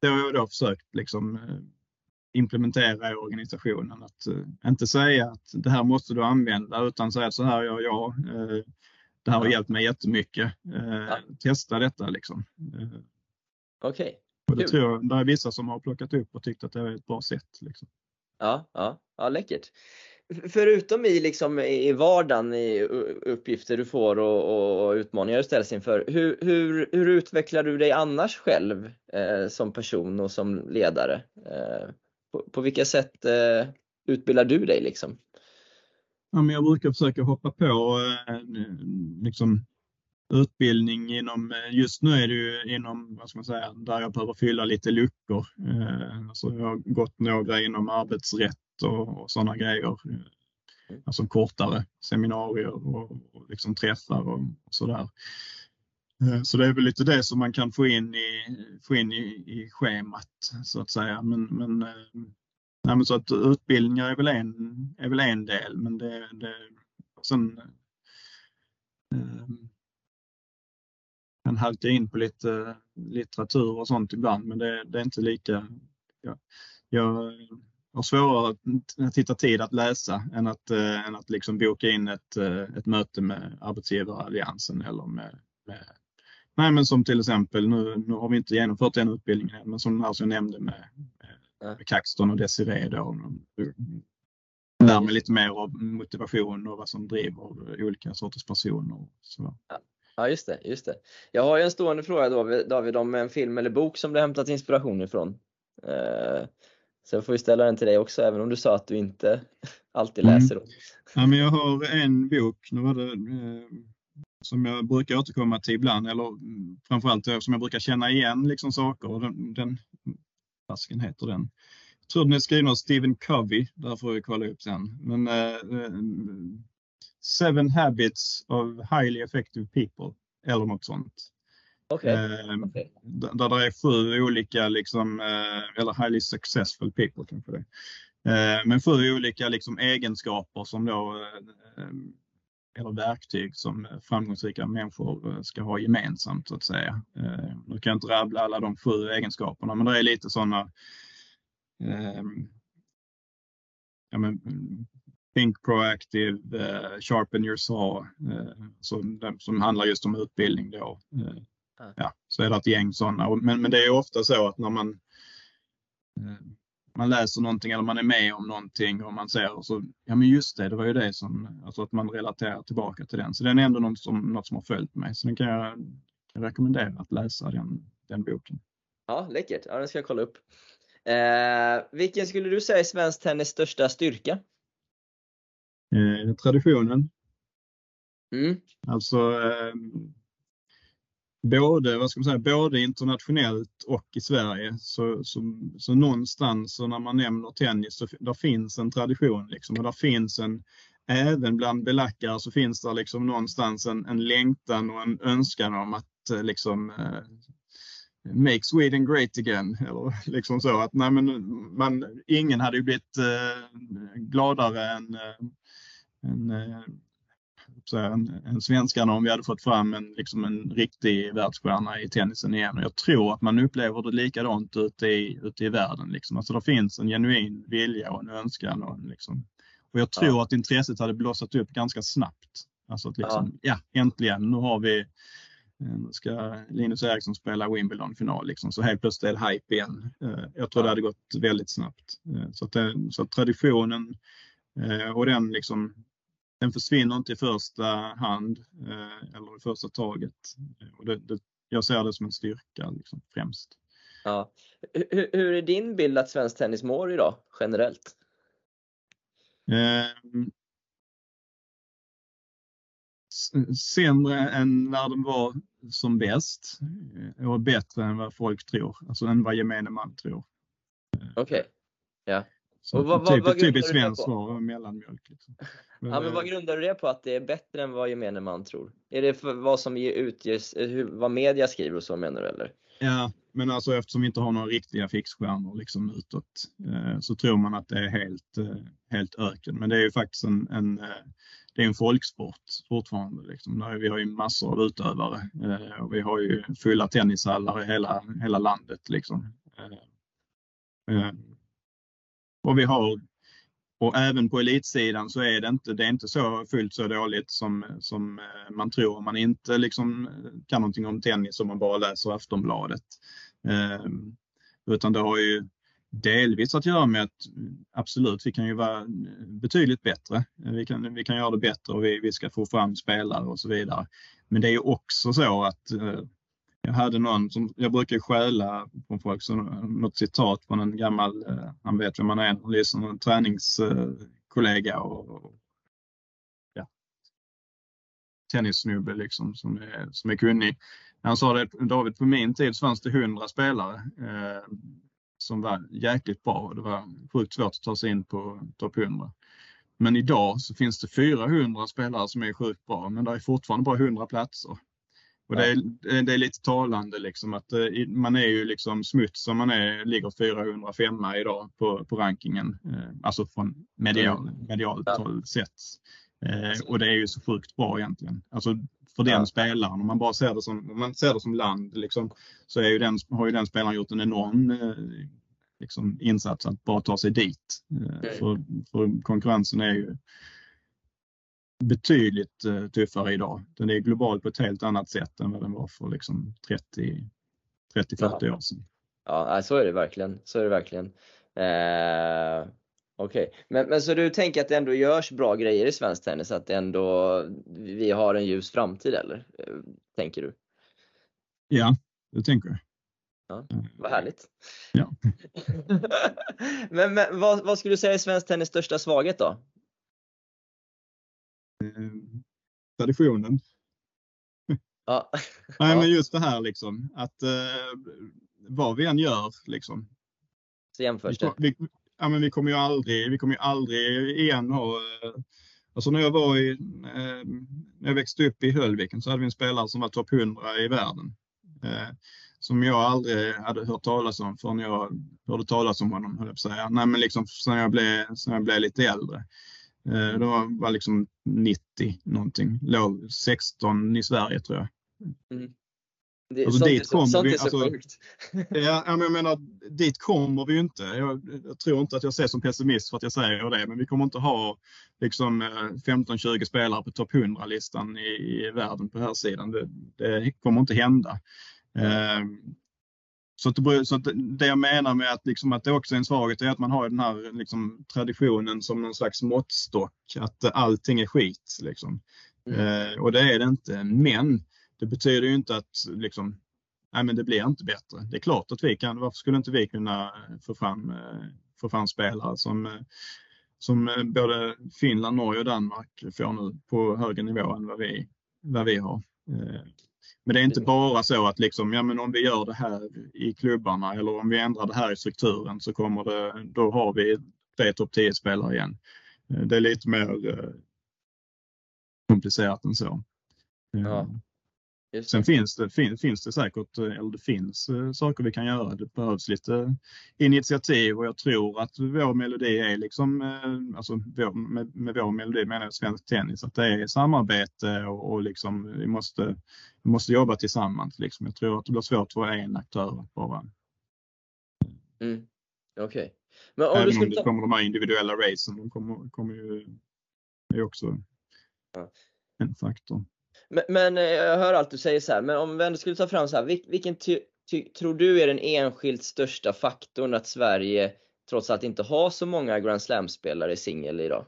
det har jag då försökt liksom implementera i organisationen. Att uh, inte säga att det här måste du använda utan säga att så här gör jag. Uh, det här har hjälpt mig jättemycket. Uh, ja. Testa detta liksom. Okej. Okay. Och det tror jag, det är vissa som har plockat upp och tyckt att det är ett bra sätt. Liksom. Ja, ja, ja, läckert. Förutom i, liksom, i vardagen, i uppgifter du får och, och, och utmaningar du ställs inför, hur, hur, hur utvecklar du dig annars själv eh, som person och som ledare? Eh, på, på vilka sätt eh, utbildar du dig liksom? Ja, men jag brukar försöka hoppa på eh, liksom, utbildning inom, eh, just nu är det ju inom, vad ska man säga, där jag behöver fylla lite luckor. Eh, alltså jag har gått några inom arbetsrätt och, och sådana grejer. Eh, alltså kortare seminarier och, och liksom träffar och, och sådär. Mm. Så det är väl lite det som man kan få in i, få in i, i schemat så att säga. Men, men, eh, nej, men så att utbildningar är väl en, är väl en del men det, det sen eh, kan halka in på lite litteratur och sånt ibland men det, det är inte lika ja, jag har svårare att hitta tid att läsa än att, eh, än att liksom boka in ett, eh, ett möte med arbetsgivaralliansen eller med, med Nej, men som till exempel, nu, nu har vi inte genomfört den utbildningen än, men som som jag nämnde med, med Kaxton och Desiree då. Lär mig lite mer om motivation och vad som driver olika sorters personer. Så. Ja, just det, just det. Jag har ju en stående fråga då, David om en film eller bok som du hämtat inspiration ifrån. Eh, så jag får ju ställa den till dig också, även om du sa att du inte alltid mm. läser. Mm. Ja, men jag har en bok, nu var det eh, som jag brukar återkomma till ibland, eller framförallt som jag brukar känna igen liksom saker. Den, den fasken heter den? Jag tror den är skriven av Stephen Covey, där får vi kolla upp sen. Men uh, Seven Habits of Highly Effective People, eller något sånt. Okay. Uh, okay. Där, det är sju olika, liksom, uh, eller Highly Successful People kanske det Men sju olika liksom, egenskaper som då eller verktyg som framgångsrika människor eh, ska ha gemensamt så att säga. Eh, nu kan jag inte rabbla alla de sju egenskaperna men det är lite sådana eh, ja, men, Think proactive, uh, sharpen your saw, uh, som, som handlar just om utbildning då. Uh, ja, så är det ett gäng sådana. Men, men det är ofta så att när man man läser någonting eller man är med om någonting och man ser och så, ja men just det, det var ju det som, alltså att man relaterar tillbaka till den. Så den är ändå något som, något som har följt mig. Så den kan jag, kan rekommendera att läsa den, den boken. Ja, läckert. Ja, den ska jag kolla upp. Eh, vilken skulle du säga är svensk tennis största styrka? Eh, traditionen. Mm. Alltså eh, både, vad ska man säga, både internationellt och i Sverige. Så, så, så någonstans så när man nämner tennis så där finns en tradition liksom och där finns en, även bland belackare så finns det liksom någonstans en, en längtan och en önskan om att eh, liksom eh, Make Sweden great again. Eller liksom så att nej, men man, ingen hade ju blivit eh, gladare än, eh, än eh, en, en svenskarna om vi hade fått fram en, liksom en riktig världsstjärna i tennisen igen. Och jag tror att man upplever det likadant ute i, ute i världen. Liksom. Alltså det finns en genuin vilja och en önskan. Och, liksom. och jag tror ja. att intresset hade blossat upp ganska snabbt. Alltså att liksom, ja. ja, äntligen, nu har vi Nu ska Linus Eriksson spela Wimbledon-final liksom, så helt plötsligt är det hype igen. Jag tror det hade gått väldigt snabbt. Så, att så att traditionen och den liksom den försvinner inte i första hand eller i första taget. Och det, det, jag ser det som en styrka liksom, främst. Ja. Hur, hur är din bild att svensk tennis mår idag generellt? Eh, sämre än när den var som bäst eh, och bättre än vad folk tror, alltså än vad gemene man tror. Okej, okay. ja. Så vad, typ, vad, typiskt svenskt svar, mellanmjölk. Liksom. Men, ja, men vad grundar du det på att det är bättre än vad gemene man tror? Är det för vad som utges, vad media skriver och så menar du eller? Ja, men alltså eftersom vi inte har några riktiga fixstjärnor liksom utåt eh, så tror man att det är helt, eh, helt öken. Men det är ju faktiskt en, en eh, det är en folksport fortfarande. Liksom. Vi har ju massor av utövare eh, och vi har ju fulla tennishallar i hela, hela landet. Liksom. Och vi har och även på elitsidan så är det inte, det är inte så fullt så dåligt som, som eh, man tror om man inte liksom eh, kan någonting om tennis om man bara läser Aftonbladet. Eh, utan det har ju delvis att göra med att eh, absolut, vi kan ju vara betydligt bättre. Vi kan, vi kan göra det bättre och vi, vi ska få fram spelare och så vidare. Men det är ju också så att eh, jag hade någon som, jag brukar stjäla från folk, så något citat från en gammal, eh, han vet vem man är, liksom en träningskollega och, ja, tennissnubbe liksom som är, som är kunnig. Han sa det, David, på min tid så fanns det hundra spelare eh, som var jäkligt bra. Det var sjukt svårt att ta sig in på topp 100. Men idag så finns det 400 spelare som är sjukt bra, men det är fortfarande bara 100 platser. Och det, är, det är lite talande liksom att eh, man är ju liksom smuts som man är, ligger 405 idag på, på rankingen. Eh, alltså från medial, mm. medialt håll sett. Eh, och det är ju så sjukt bra egentligen. Alltså för den ja. spelaren, om man bara ser det som, om man ser det som land, liksom, så är ju den, har ju den spelaren gjort en enorm liksom, insats att bara ta sig dit. Mm. För, för konkurrensen är ju betydligt eh, tuffare idag. Den är global på ett helt annat sätt än vad den var för liksom 30-40 ja. år sedan. Ja, så är det verkligen. Så är det verkligen. Eh, Okej, okay. men, men så du tänker att det ändå görs bra grejer i svensk tennis? Att ändå vi har en ljus framtid eller? Eh, tänker du? Ja, det tänker jag. Ja, vad härligt. Ja. men, men vad, vad skulle du säga är svensk tennis största svaghet då? Traditionen. Ja. Nej, men just det här liksom att eh, vad vi än gör liksom. Så jämförs det? Vi, ja, men vi kommer ju aldrig, vi kommer ju aldrig igen ha eh, Alltså när jag var i, eh, när jag växte upp i Höllviken så hade vi en spelare som var topp 100 i världen. Eh, som jag aldrig hade hört talas om förrän jag hörde talas om honom, höll jag på säga. Nej, men liksom sen jag blev, sen jag blev lite äldre. Eh, det var, var liksom 90 någonting. Låg 16 i Sverige tror jag. Mm. Det, alltså, sånt, dit sånt vi, är så alltså, sjukt. ja, men jag menar, dit kommer vi ju inte. Jag, jag, tror inte att jag ser som pessimist för att jag säger det, men vi kommer inte ha liksom 15-20 eh, spelare på topp 100-listan i, i, världen på här sidan. Det, det kommer inte hända. Mm. Så, att så att det jag menar med att, liksom, att det också är en svaghet är att man har den här liksom, traditionen som någon slags måttstock, att allting är skit. Liksom. Mm. Eh, och det är det inte. Men det betyder ju inte att liksom, nej, men det blir inte bättre. Det är klart att vi kan, varför skulle inte vi kunna få fram, eh, få fram spelare som, eh, som eh, både Finland, Norge och Danmark får nu på högre nivå än vad vi, vad vi har. Men det är inte bara så att liksom, ja, men om vi gör det här i klubbarna eller om vi ändrar det här i strukturen så kommer det, då har vi tre topp 10-spelare igen. Det är lite mer komplicerat än så. Ja. Sen finns det, fin, finns det säkert, eller det finns eh, saker vi kan göra. Det behövs lite initiativ och jag tror att vår melodi är liksom, eh, alltså vår, med, med vår melodi menar jag svensk tennis, att det är samarbete och, och liksom vi måste, vi måste jobba tillsammans. Liksom. Jag tror att det blir svårt för en aktör att bara. Mm. Okej. Okay. Även om det kommer de här individuella racen, de kommer, kommer ju, är också ja. en faktor. Men, men, eh, jag hör allt du säger så här, men om vi ändå skulle ta fram så här, vilken tror du är den enskilt största faktorn att Sverige trots allt inte har så många Grand Slam-spelare i singel idag?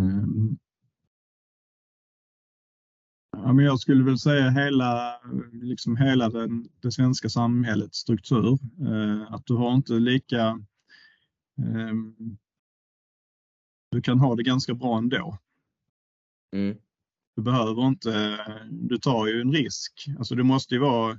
Mm. Ja, men jag skulle väl säga hela, liksom hela den, det svenska samhällets struktur. Eh, att du har inte lika... Eh, du kan ha det ganska bra ändå. Mm. Du behöver inte, du tar ju en risk. Alltså du måste ju vara,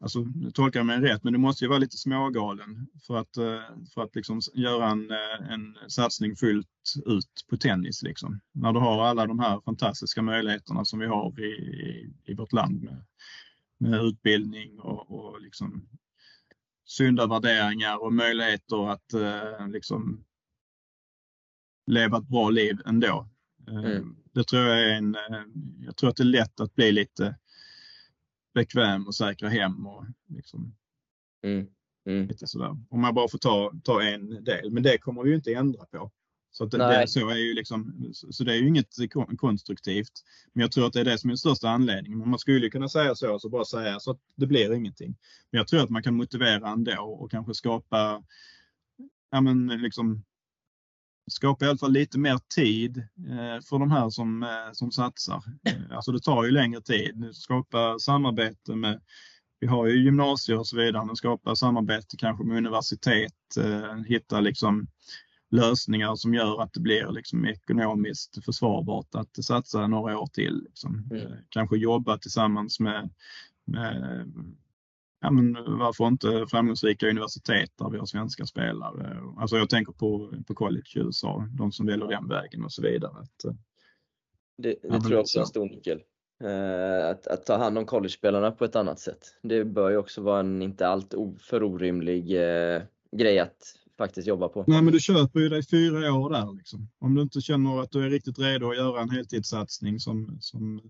alltså nu tolkar jag mig rätt, men du måste ju vara lite smågalen för att, eh, för att liksom göra en, eh, en satsning fullt ut på tennis. Liksom. När du har alla de här fantastiska möjligheterna som vi har i, i, i vårt land med, med utbildning och, och liksom sunda värderingar och möjligheter att eh, liksom leva ett bra liv ändå. Mm det tror jag är en, eh, jag tror att det är lätt att bli lite bekväm och säkra hem och liksom mm. Mm. lite sådär. Om man bara får ta, ta en del. Men det kommer vi ju inte ändra på. Så, det, det, så, är ju liksom, så det är ju inget konstruktivt. Men jag tror att det är det som är den största anledningen. Man skulle kunna säga så, så bara säga så att det blir ingenting. Men jag tror att man kan motivera ändå och kanske skapa ja, men liksom, skapa i alla fall lite mer tid eh, för de här som, eh, som satsar. Eh, alltså det tar ju längre tid. Skapa samarbete med, vi har ju gymnasier och så vidare, men skapa samarbete kanske med universitet, hitta liksom lösningar som gör att det blir liksom ekonomiskt försvarbart att satsa några år till. Liksom. Mm. Kanske jobba tillsammans med, med ja, men varför inte framgångsrika universitet där vi har svenska spelare? Alltså jag tänker på, på college i USA, de som väljer den vägen och så vidare. Att, det, det ja, tror jag också är en stor nyckel. Eh, att, att, ta hand om college-spelarna på ett annat sätt. Det bör ju också vara en inte allt för orimlig eh, grej att faktiskt jobba på. Nej men du köper ju dig fyra år där liksom. Om du inte känner att du är riktigt redo att göra en heltidssatsning som, som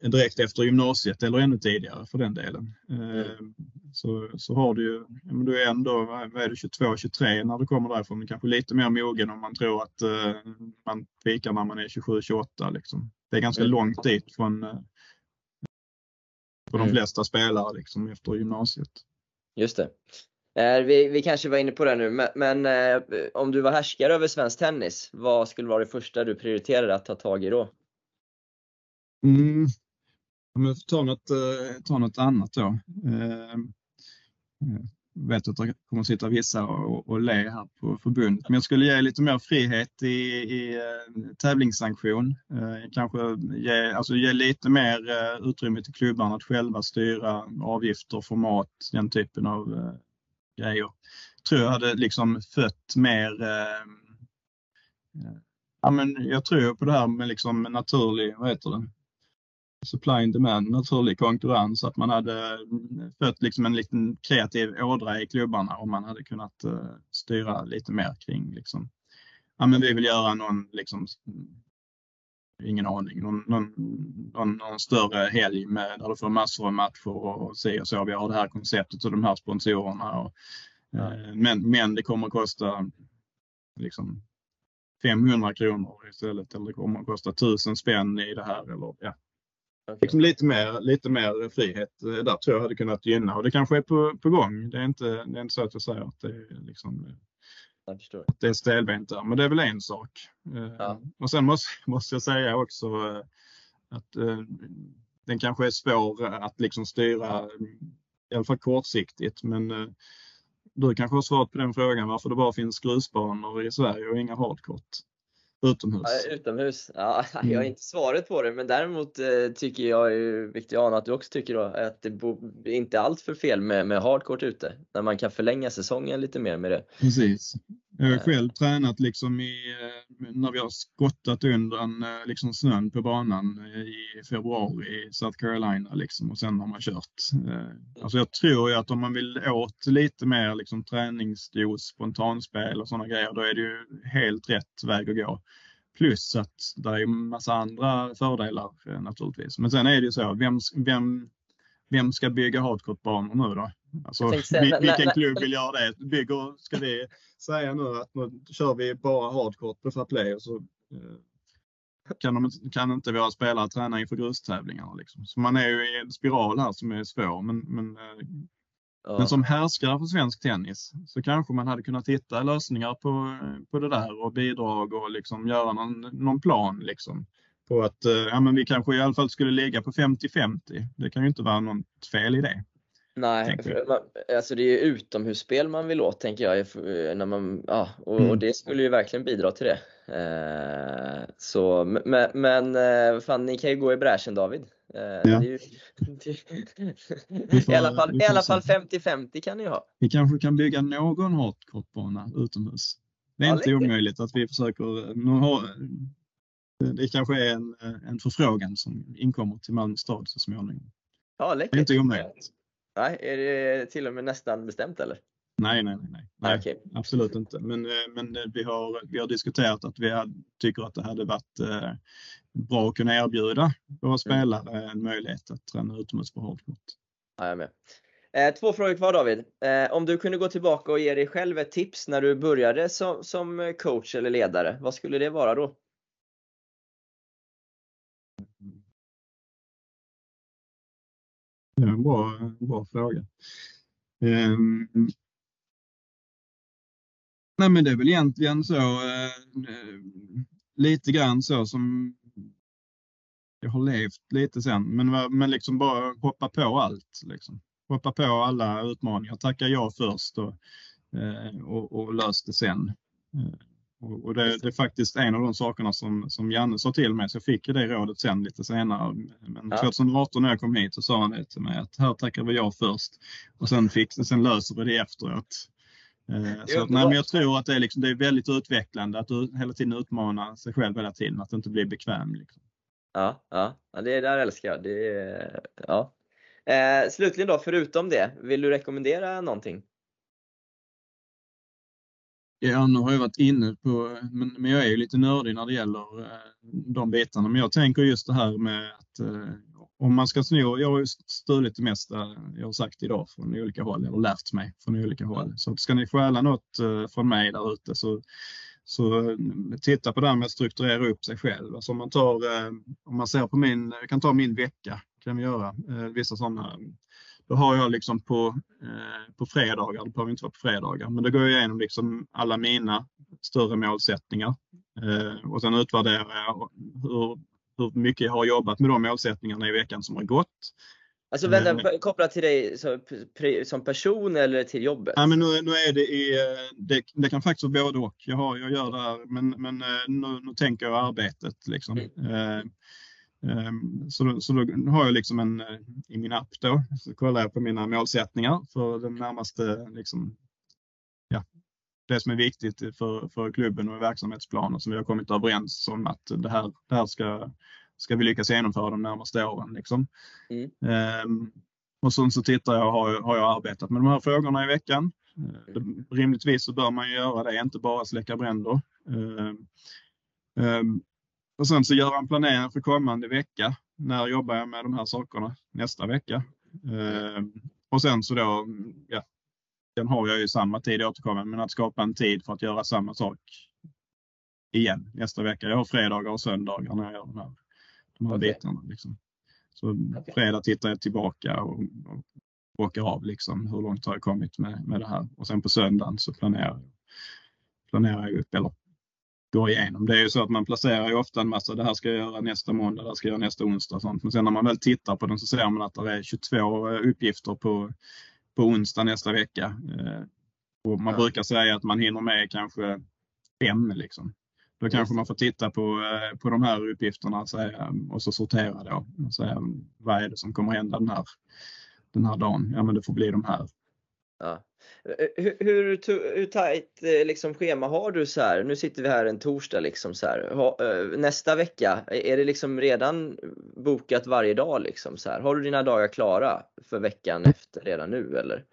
direkt efter gymnasiet eller ännu tidigare för den delen. Mm. Så, så har du ju, du är ändå, vad är du, 22, 23 när du kommer därifrån, kanske lite mer mogen om man tror att uh, man pikar när man är 27, 28 liksom. Det är ganska mm. långt dit från uh, för de mm. flesta spelare liksom efter gymnasiet. Just det. Vi, vi kanske var inne på det nu, men, men eh, om du var härskare över svensk tennis, vad skulle vara det första du prioriterade att ta tag i då? Mm. Om jag får ta något, eh, ta något annat då. Jag vet att det kommer att sitta vissa och, och le här på förbundet, men jag skulle ge lite mer frihet i, i eh, tävlingssanktion. Kanske ge, alltså ge lite mer utrymme till klubbarna att själva styra avgifter, format, den typen av grejer. Tror jag hade liksom fött mer ehm, Ja, men jag tror på det här med liksom naturlig, vad heter det, supply and demand, naturlig konkurrens, att man hade fött liksom en liten kreativ ådra i klubbarna och man hade kunnat uh, styra lite mer kring liksom, ja men vi vill göra någon liksom, ingen aning, någon, någon, någon, någon större helg med, där du får massor av matcher och se och så. Vi har det här konceptet och de här sponsorerna. Och, ja. uh, men, men det kommer att kosta liksom 500 kronor istället eller det kommer att kosta 1000 spänn i det här. Eller, ja. Liksom lite, mer, lite mer frihet eh, där tror jag hade kunnat gynna och det kanske är på, på gång. Det är, inte, det är inte så att jag säger att det är, liksom, att det är stelbent där, men det är väl en sak. Eh, ja. Och sen måste, måste jag säga också eh, att den kanske är svår att liksom styra, i alla fall kortsiktigt, men du kanske har svarat på den frågan varför det bara finns grusbanor i Sverige och inga hardcourt. Utomhus? Ja, utomhus? Ja, jag har mm. inte svaret på det men däremot eh, tycker jag, vilket jag anar att du också tycker då, att det är inte allt för fel med, med hardcourt ute. När man kan förlänga säsongen lite mer med det. Precis. Jag har eh. själv tränat liksom i, eh, när vi har skottat under en, liksom snön på banan i februari i South Carolina liksom, och sen har man kört. Alltså jag tror ju att om man vill åt lite mer liksom träningsdos, spontanspel och sådana grejer, då är det ju helt rätt väg att gå. Plus att det är massa andra fördelar naturligtvis. Men sen är det ju så, vem, vem vem ska bygga hardcourt-banor nu då? Alltså, när- vilken när- klubb vill göra det? Bygger, ska vi säga nu att nu kör vi bara hardcourt på Fairplay och så eh, kan, de, kan inte våra spelare träna inför grustävlingarna. Liksom. Så man är ju i en spiral här som är svår. Men, men, eh, Ja. men som härskare för svensk tennis så kanske man hade kunnat hitta lösningar på, på det där och bidrag och liksom göra någon, någon plan. Liksom. På att eh, ja, men vi kanske i alla fall skulle ligga på 50-50. Det kan ju inte vara något fel i det. Nej, man, alltså det är ju utomhusspel man vill åt tänker jag. för- När man, ja, och, Mm. och det skulle ju verkligen bidra till det. Eh, så, men, men eh, fan, ni kan ju gå i bräschen David. Eh, är ju, får- I alla fall, i alla fall 50-50 kan ni ha. Vi kanske kan bygga någon hardcourtbana utomhus. Det är Ja, inte läckert. omöjligt att vi försöker. Nu har, det kanske är en, en förfrågan som inkommer till Malmö stad så småningom. Ja, Det är inte omöjligt. Nej, är det till och med nästan bestämt eller? Nej, nej, nej. nej. nej Okej. Absolut inte. Men, eh, men eh, vi, har, vi har diskuterat att vi hade, tycker att det hade varit eh, bra att kunna erbjuda våra spelare en möjlighet att träna utomhus på hardcourt. Ja, jag med. Eh, två frågor kvar David. Eh, om du kunde gå tillbaka och ge dig själv ett tips när du började som, som coach eller ledare, vad skulle det vara då? Det är en bra, bra fråga. Ehm, nej men det är väl egentligen så eh, lite grann så som jag har levt lite sen. Men, men liksom bara hoppa på allt. Liksom. Hoppa på alla utmaningar. Tacka ja först och, eh, och, och lös det sen. Eh, och, det, det är faktiskt en av de sakerna som, som Janne sa till mig, så jag fick det rådet sen lite senare. Men Ja. 2018 när jag kom hit så sa han det till mig att här tackar vi ja först och sen, fick, sen löser vi det efteråt. Eh, Så att, nej, men jag tror att det är, liksom, det är väldigt utvecklande att du hela tiden utmana sig själv hela tiden, att inte bli bekväm. Liksom. Ja, ja, ja det där älskar jag. Det ja. Eh, slutligen då, förutom det, vill du rekommendera någonting? Ja, nu har jag varit inne på, men, men jag är ju lite nördig när det gäller eh, de bitarna. Men jag tänker just det här med att eh, om man ska sno, jag har ju stulit det mesta jag har sagt idag från olika håll, eller lärt mig från olika håll. Så ska ni stjäla något eh, från mig där ute så, så eh, titta på det här med att strukturera upp sig själv. Alltså om man tar, eh, om man ser på min, jag kan ta min vecka, kan vi göra, eh, vissa sådana då har jag liksom på, på fredagar, det behöver inte vara på fredagar, men då går jag igenom liksom alla mina större målsättningar. Och sen utvärderar jag hur, hur mycket jag har jobbat med de målsättningarna i veckan som har gått. Alltså vänta, Eh. p- kopplat till dig som, som person eller till jobbet? Nej, men nu, nu är det i, eh, det, det kan faktiskt vara både och. Jag, har, jag gör det här, men, men eh, nu, nu tänker jag arbetet. Liksom. Eh, ehm, så, så då har jag liksom en, eh, i min app då, så kollar jag på mina målsättningar för den närmaste, liksom, ja, det som är viktigt för, för klubben och verksamhetsplanen som vi har kommit överens om att det här, det här ska, ska vi lyckas genomföra de närmaste åren. Liksom. Mm. Ehm, och sen så tittar jag, har, har jag arbetat med de här frågorna i veckan? Eh, det- Rimligtvis så bör man ju göra det, inte bara släcka bränder. Ehm, ehm, och sen så göra en planering för kommande vecka. När jobbar jag med de här sakerna nästa vecka? Ehm, och sen så då, ja, den har jag ju samma tid att återkomma, men att skapa en tid för att göra samma sak igen nästa vecka. Jag har fredagar och söndagar när jag gör de här, de här Okej. bitarna. Liksom. Så Okej. fredag tittar jag tillbaka och, och åker av liksom, hur långt har jag kommit med, med det här. Och sen på söndagen så planerar jag, planerar jag upp eller går igenom. Det är ju så att man placerar ju ofta en massa, det här ska jag göra nästa måndag, det här ska jag göra nästa onsdag och sånt. Men sen när man väl tittar på den så ser man att det är 22 uppgifter på, på onsdag nästa vecka. Eh, och man Ja. brukar säga att man hinner med kanske fem liksom. Då kanske man får titta på, eh, på de här uppgifterna och, säga, och så sortera då. Och säga, vad är det som kommer hända den här, den här dagen? Ja men det får bli de här. Ja. Eh, Hur, hur, hur tajt eh, liksom, schema har du så här? Nu sitter vi här en torsdag liksom så här. Ha, eh, nästa vecka, är det liksom redan bokat varje dag liksom så här? Har du dina dagar klara för veckan efter redan nu eller?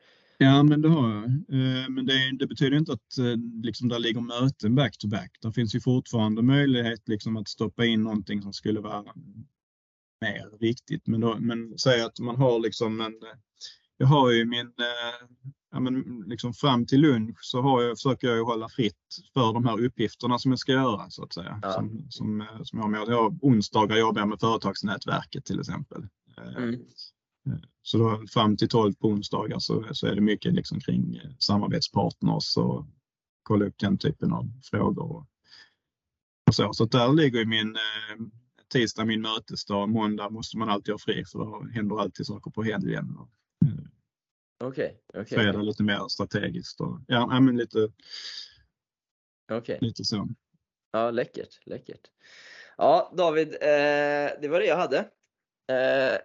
Ja, men det har jag. Eh, Men det, det betyder inte att eh, liksom, där ligger möten back to back. Det finns ju fortfarande möjlighet liksom, att stoppa in någonting som skulle vara mer viktigt. Men, då, men säg att man har liksom en, jag har ju min, eh, ja men liksom fram till lunch så har jag, försöker jag ju hålla fritt för de här uppgifterna som jag ska göra så att säga. Ja. Som, som, eh, som jag har med. Jag, onsdagar jobbar jag med företagsnätverket till exempel. Mm. Så då, fram till 12 på onsdagar så, så är det mycket liksom kring samarbetspartners och kolla upp den typen av frågor. Och, och så. så där ligger ju min eh, tisdag min mötesdag. Måndag måste man alltid ha fri för då händer alltid saker på helgen. Eh, okej. Okay, okay, Fredag okay. lite mer strategiskt. Och, ja, men lite, okay. lite så. Ja, läckert, läckert. Ja, David, eh, det var det jag hade. Eh,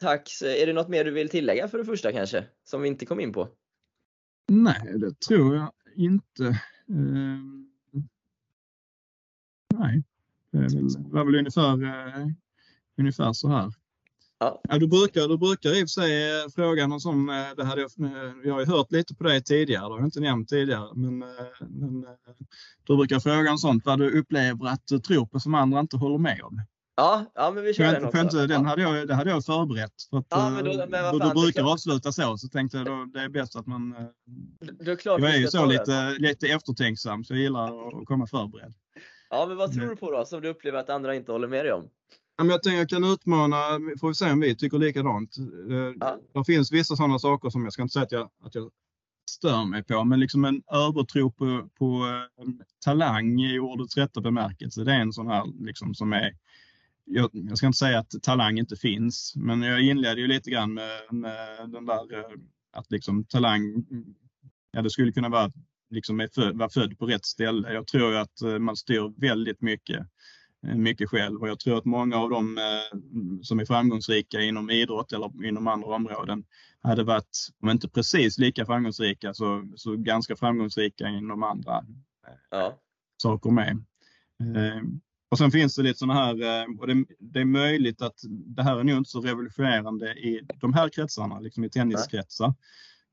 tack. Är det något mer du vill tillägga för det första kanske, som vi inte kom in på? Nej, det tror jag inte. Eh, nej, det var väl ungefär, eh, ungefär så här. Ja. ja. du, brukar, du brukar i och för sig eh, fråga någon som, eh, det hade jag, jag har ju hört lite på dig tidigare, det har jag inte nämnt tidigare, men, men du brukar fråga om sånt vad du upplever att du tror på som andra inte håller med om. Ja, ja men vi kör den också. Inte, den, hade jag, det hade jag förberett. För att, ja, men då, men då, du brukar avsluta så, så tänkte jag då, det är bäst att man... Det är klart jag är ju så lite, lite eftertänksam, så jag gillar att komma förberedd. Ja, men vad tror du på då, som du upplever att andra inte håller med dig om? jag tänker jag kan utmana, får vi se om vi tycker likadant. Eh, ja. Det finns vissa sådana saker som jag ska inte säga att jag, att jag stör mig på, men liksom en övertro på, på eh, talang i ordets rätta bemärkelse. Det är en sån här liksom som är jag, jag, ska inte säga att talang inte finns, men jag inledde ju lite grann med, med den där eh, att liksom talang, ja det skulle kunna vara liksom föd, vara född på rätt ställe. Jag tror att eh, man styr väldigt mycket, eh, mycket själv och jag tror att många av dem som är framgångsrika inom idrott eller inom andra områden hade varit, om inte precis lika framgångsrika, så, så ganska framgångsrika inom andra ja. saker med. Och sen finns det lite sådana här, eh, och det, det, är möjligt att det här är nog inte så revolutionerande i de här kretsarna, liksom i tenniskretsar.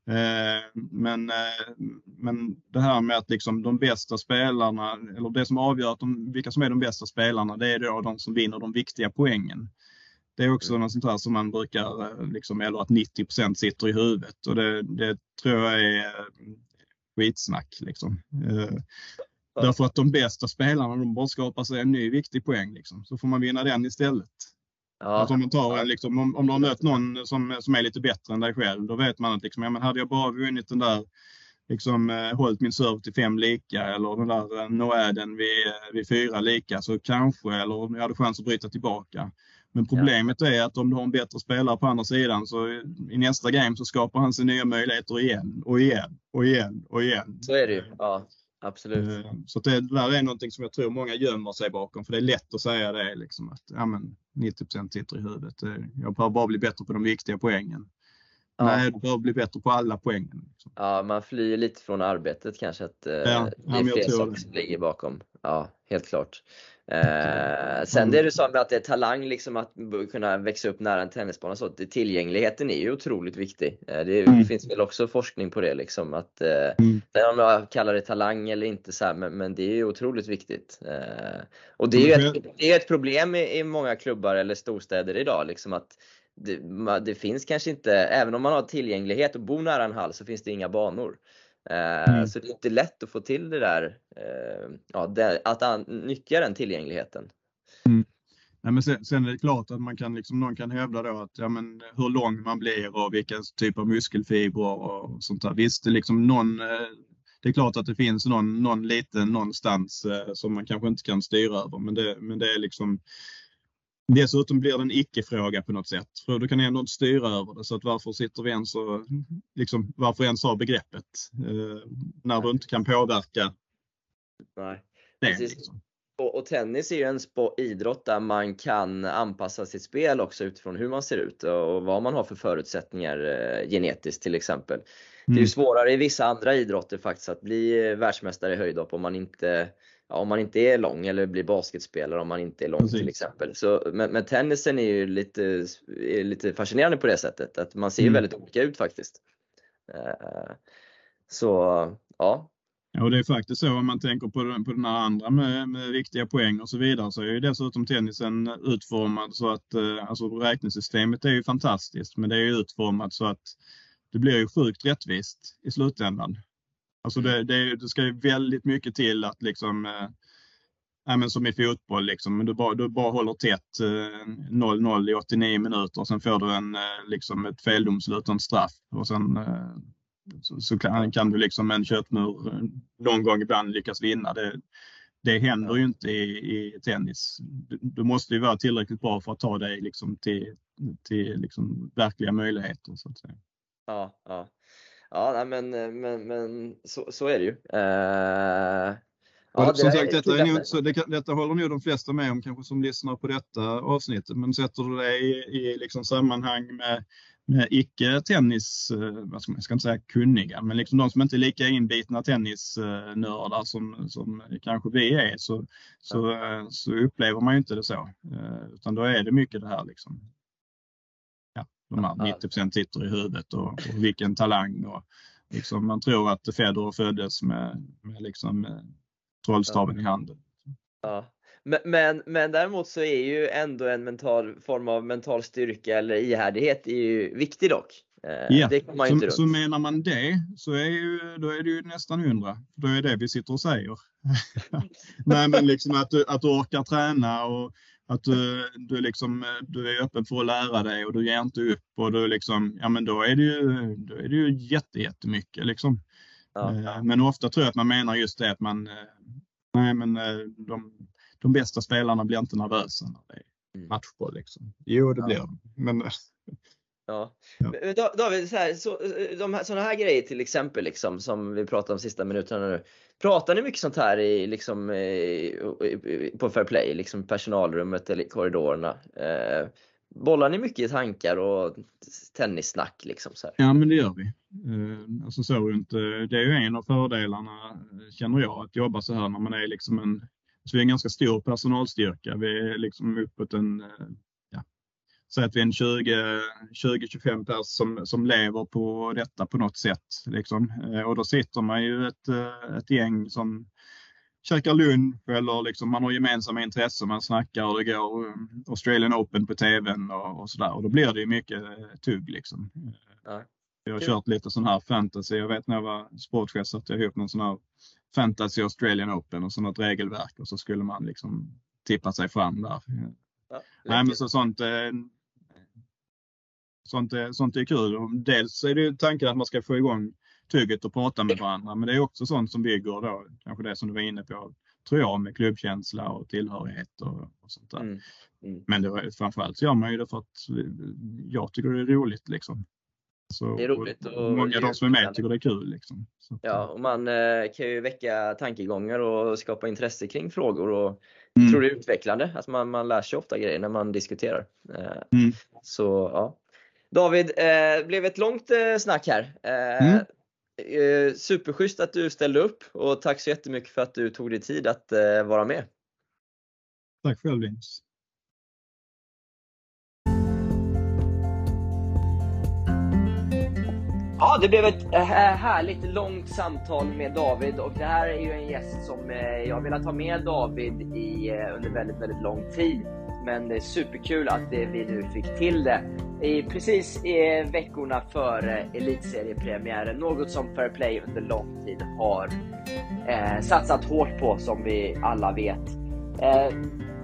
Eh, men, eh, men det här med att liksom de bästa spelarna, eller det som avgör att de, vilka som är de bästa spelarna, det är då de som vinner de viktiga poängen. Det är också mm. något sånt här som man brukar, liksom, eller att 90% sitter i huvudet och det, det tror jag är skitsnack. Liksom. Därför att de bästa spelarna de bara skapar sig en ny viktig poäng. Liksom. Så får man vinna den istället. Ja. Alltså om, man tar, liksom, om, om du har mött någon som, som är lite bättre än dig själv, då vet man att liksom, ja, men hade jag bara vunnit den där, liksom, eh, hållit min serve till fem lika eller den där eh, noäden vid, eh, vid fyra lika så kanske, eller om jag hade chans att bryta tillbaka. Men problemet ja. är att om du har en bättre spelare på andra sidan så i nästa game så skapar han sig nya möjligheter igen och igen och igen och igen. Så är det ju. Ja. Absolut. Eh, så det där är någonting som jag tror många gömmer sig bakom, för det är lätt att säga det liksom att ja, men 90% sitter i huvudet. Eh, jag behöver bara bli bättre på de viktiga poängen. Ja. Nej, du behöver bli bättre på alla poängen. Liksom. Ja, man flyr lite från arbetet kanske, att eh, ja, det är fler saker som ligger bakom. Ja, helt klart. Eh, sen det du sa med att det är talang liksom att kunna växa upp nära en tennisbana så, tillgängligheten är ju otroligt viktig. Eh, det, mm. finns väl också forskning på det liksom att, eh, mm. om jag kallar det talang eller inte så här, men, men, det är ju otroligt viktigt. Eh, och det är ju ett, det är ett problem i, i, många klubbar eller storstäder idag liksom att det, det, finns kanske inte, även om man har tillgänglighet och bor nära en hall så finns det inga banor. Eh, mm. Så det är inte lätt att få till det där, eh, ja, det, att nyttja den tillgängligheten. Mm. Nej, men sen, sen, är det klart att man kan, liksom, någon kan hävda då att ja, men hur lång man blir och vilka typ av muskelfibrer och sånt där. Visst, det är, liksom någon, eh, det är klart att det finns någon, någon liten någonstans som man kanske inte kan styra över, men det, men det är liksom Dessutom blir det en icke-fråga på något sätt. För du kan ändå inte styra över det. Så att varför sitter vi ens och, liksom, varför ens ha begreppet? Eh, när du inte kan påverka Nej. Det, liksom. och, och, tennis är ju en idrott där man kan anpassa sitt spel också utifrån hur man ser ut och vad man har för förutsättningar eh, genetiskt till exempel. Mm. Det är ju mm. svårare i vissa andra idrotter faktiskt att bli världsmästare i höjdhopp om man inte ja, om man inte är lång eller blir basketspelare om man inte är lång Precis. till exempel. Så, men, men, tennisen är ju lite, är lite fascinerande på det sättet att man ser mm. väldigt olika ut faktiskt. Uh, så ja. Ja, och det är faktiskt så om man tänker på den, på den här andra med, med viktiga poäng och så vidare så är ju dessutom tennisen utformad så att eh, alltså räknesystemet är ju fantastiskt men det är utformat så att det blir ju sjukt rättvist i slutändan. Alltså det, det, det ska ju väldigt mycket till att liksom eh, ja, men som i fotboll, liksom. men du, bara, du bara håller tätt 0-0 eh, i 89 minuter och sen får du en, eh, liksom ett feldomslut och en straff. Och sen så, så kan, kan, du liksom en köttmur någon gång ibland lyckas vinna. Det, det händer ju inte i, i tennis. Du, du, måste ju vara tillräckligt bra för att ta dig liksom till, till liksom verkliga möjligheter. Så att säga. Ja, ja. Ja, men, men, men så, så är det ju. Uh, Ja, som sagt, detta, är nog, så det, detta håller nog de flesta med om kanske som lyssnar på detta avsnittet. Men sätter du det i, i liksom sammanhang med, med icke tennis, eh, vad ska man, jag ska inte säga kunniga, men liksom de som inte är lika inbitna tennisnördar som, som kanske vi är så, så, ja. så upplever man ju inte det så. Eh, utan då är det mycket det här liksom. De här 90% sitter i huvudet och, och vilken talang och liksom man tror att Federer föddes med, med liksom trollstaven ja. i handen. Ja. Men, men, men däremot så är ju ändå en mental form av mental styrka eller ihärdighet är ju viktig dock. Eh, ja, det man så, så, menar man det så är, ju, då är det ju nästan hundra. Då är det vi sitter och säger. Nej men liksom att du, att du orkar träna och att du, du, liksom, du är öppen för att lära dig och du ger inte upp och du liksom, ja men då är det ju, då är det ju jätte, jättemycket liksom. Ja. Eh, men ofta tror jag att man menar just det att man, eh, nej men eh, de, de bästa spelarna blir inte nervösa när det är mm. matchboll. Liksom. Jo, det blir de. Men, Ja. ja. David, så här, så, de här, sådana här grejer till exempel liksom, som vi pratar om sista minuterna nu. Pratar ni mycket sånt här i, liksom, i, på Fair Play, liksom personalrummet eller i korridorerna? Eh, Bollar ni mycket tankar och tennissnack? Liksom så här? Ja, men det gör vi. Eh, alltså så inte, det är ju en av fördelarna, känner jag, att jobba så här när man är liksom en, så vi är en ganska stor personalstyrka. Vi är liksom uppåt en, eh, säg att vi är en 20-25 pers som, som lever på detta på något sätt. Liksom. Eh, och då sitter man ju ett, ett gäng som käkar lunch eller liksom man har gemensamma intressen, man snackar och det går um, Australian Open på tvn och, och sådär. Och då blir det ju mycket eh, tugg liksom. Ja. Jag har kört lite sån här fantasy. Jag vet när jag var sportchef satte jag ihop någon sån här fantasy Australian Open och så något regelverk och så skulle man liksom tippa sig fram där. Ja, Nej men så sånt, eh, sånt, är, sånt är kul. Dels är det ju tanken att man ska få igång tugget att prata med varandra. Men det är också sånt som bygger då, kanske det som du var inne på, tror jag, med klubbkänsla och tillhörighet och, och sånt där. Mm. Mm. Men det, framförallt så gör man ju det för att jag tycker det är roligt liksom. Så, det är roligt. Och, och många av de som är med tycker det är kul. Liksom. Så, ja, och man eh, kan ju väcka tankegångar och skapa intresse kring frågor. Och mm. tror det är utvecklande. Alltså man, man lär sig ofta grejer när man diskuterar. Eh, mm. Så ja. David, eh, det blev ett långt eh, snack här. Eh, mm. Eh, superschysst att du ställde upp och tack så jättemycket för att du tog dig tid att eh, vara med. Tack själv Linus. Ja, det blev ett eh, härligt långt samtal med David och det här är ju en gäst som jag velat ha med David i under väldigt, väldigt lång tid. Men det är superkul att vi nu fick till det i, precis i veckorna före elitseriepremiären. Något som Fair Play under lång tid har eh, satsat hårt på som vi alla vet. Eh,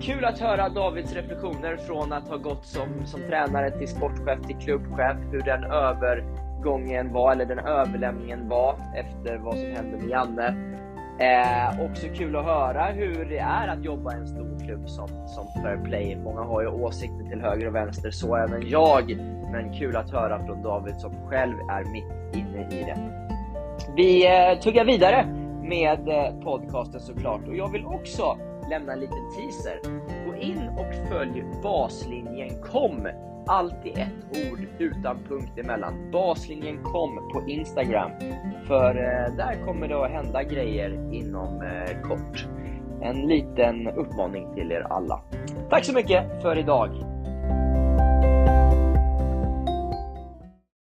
kul att höra Davids reflektioner från att ha gått som, som tränare till sportchef till klubbchef, hur den övergången var, eller den överlämningen var efter vad som hände med Janne. Eh, också kul att höra hur det är att jobba i en stor klubb som, som Fair Play. Många har ju åsikter till höger och vänster, så även jag. Men kul att höra från David som själv är mitt inne i det. Vi eh, tuggar vidare med eh, podcasten såklart och jag vill också lämna en liten teaser. Gå in och följ baslinjen kom allt i ett ord utan punkt emellan. Baslinjen kom på Instagram. För eh, där kommer det att hända grejer inom eh, kort. En liten uppmaning till er alla. Tack så mycket för idag.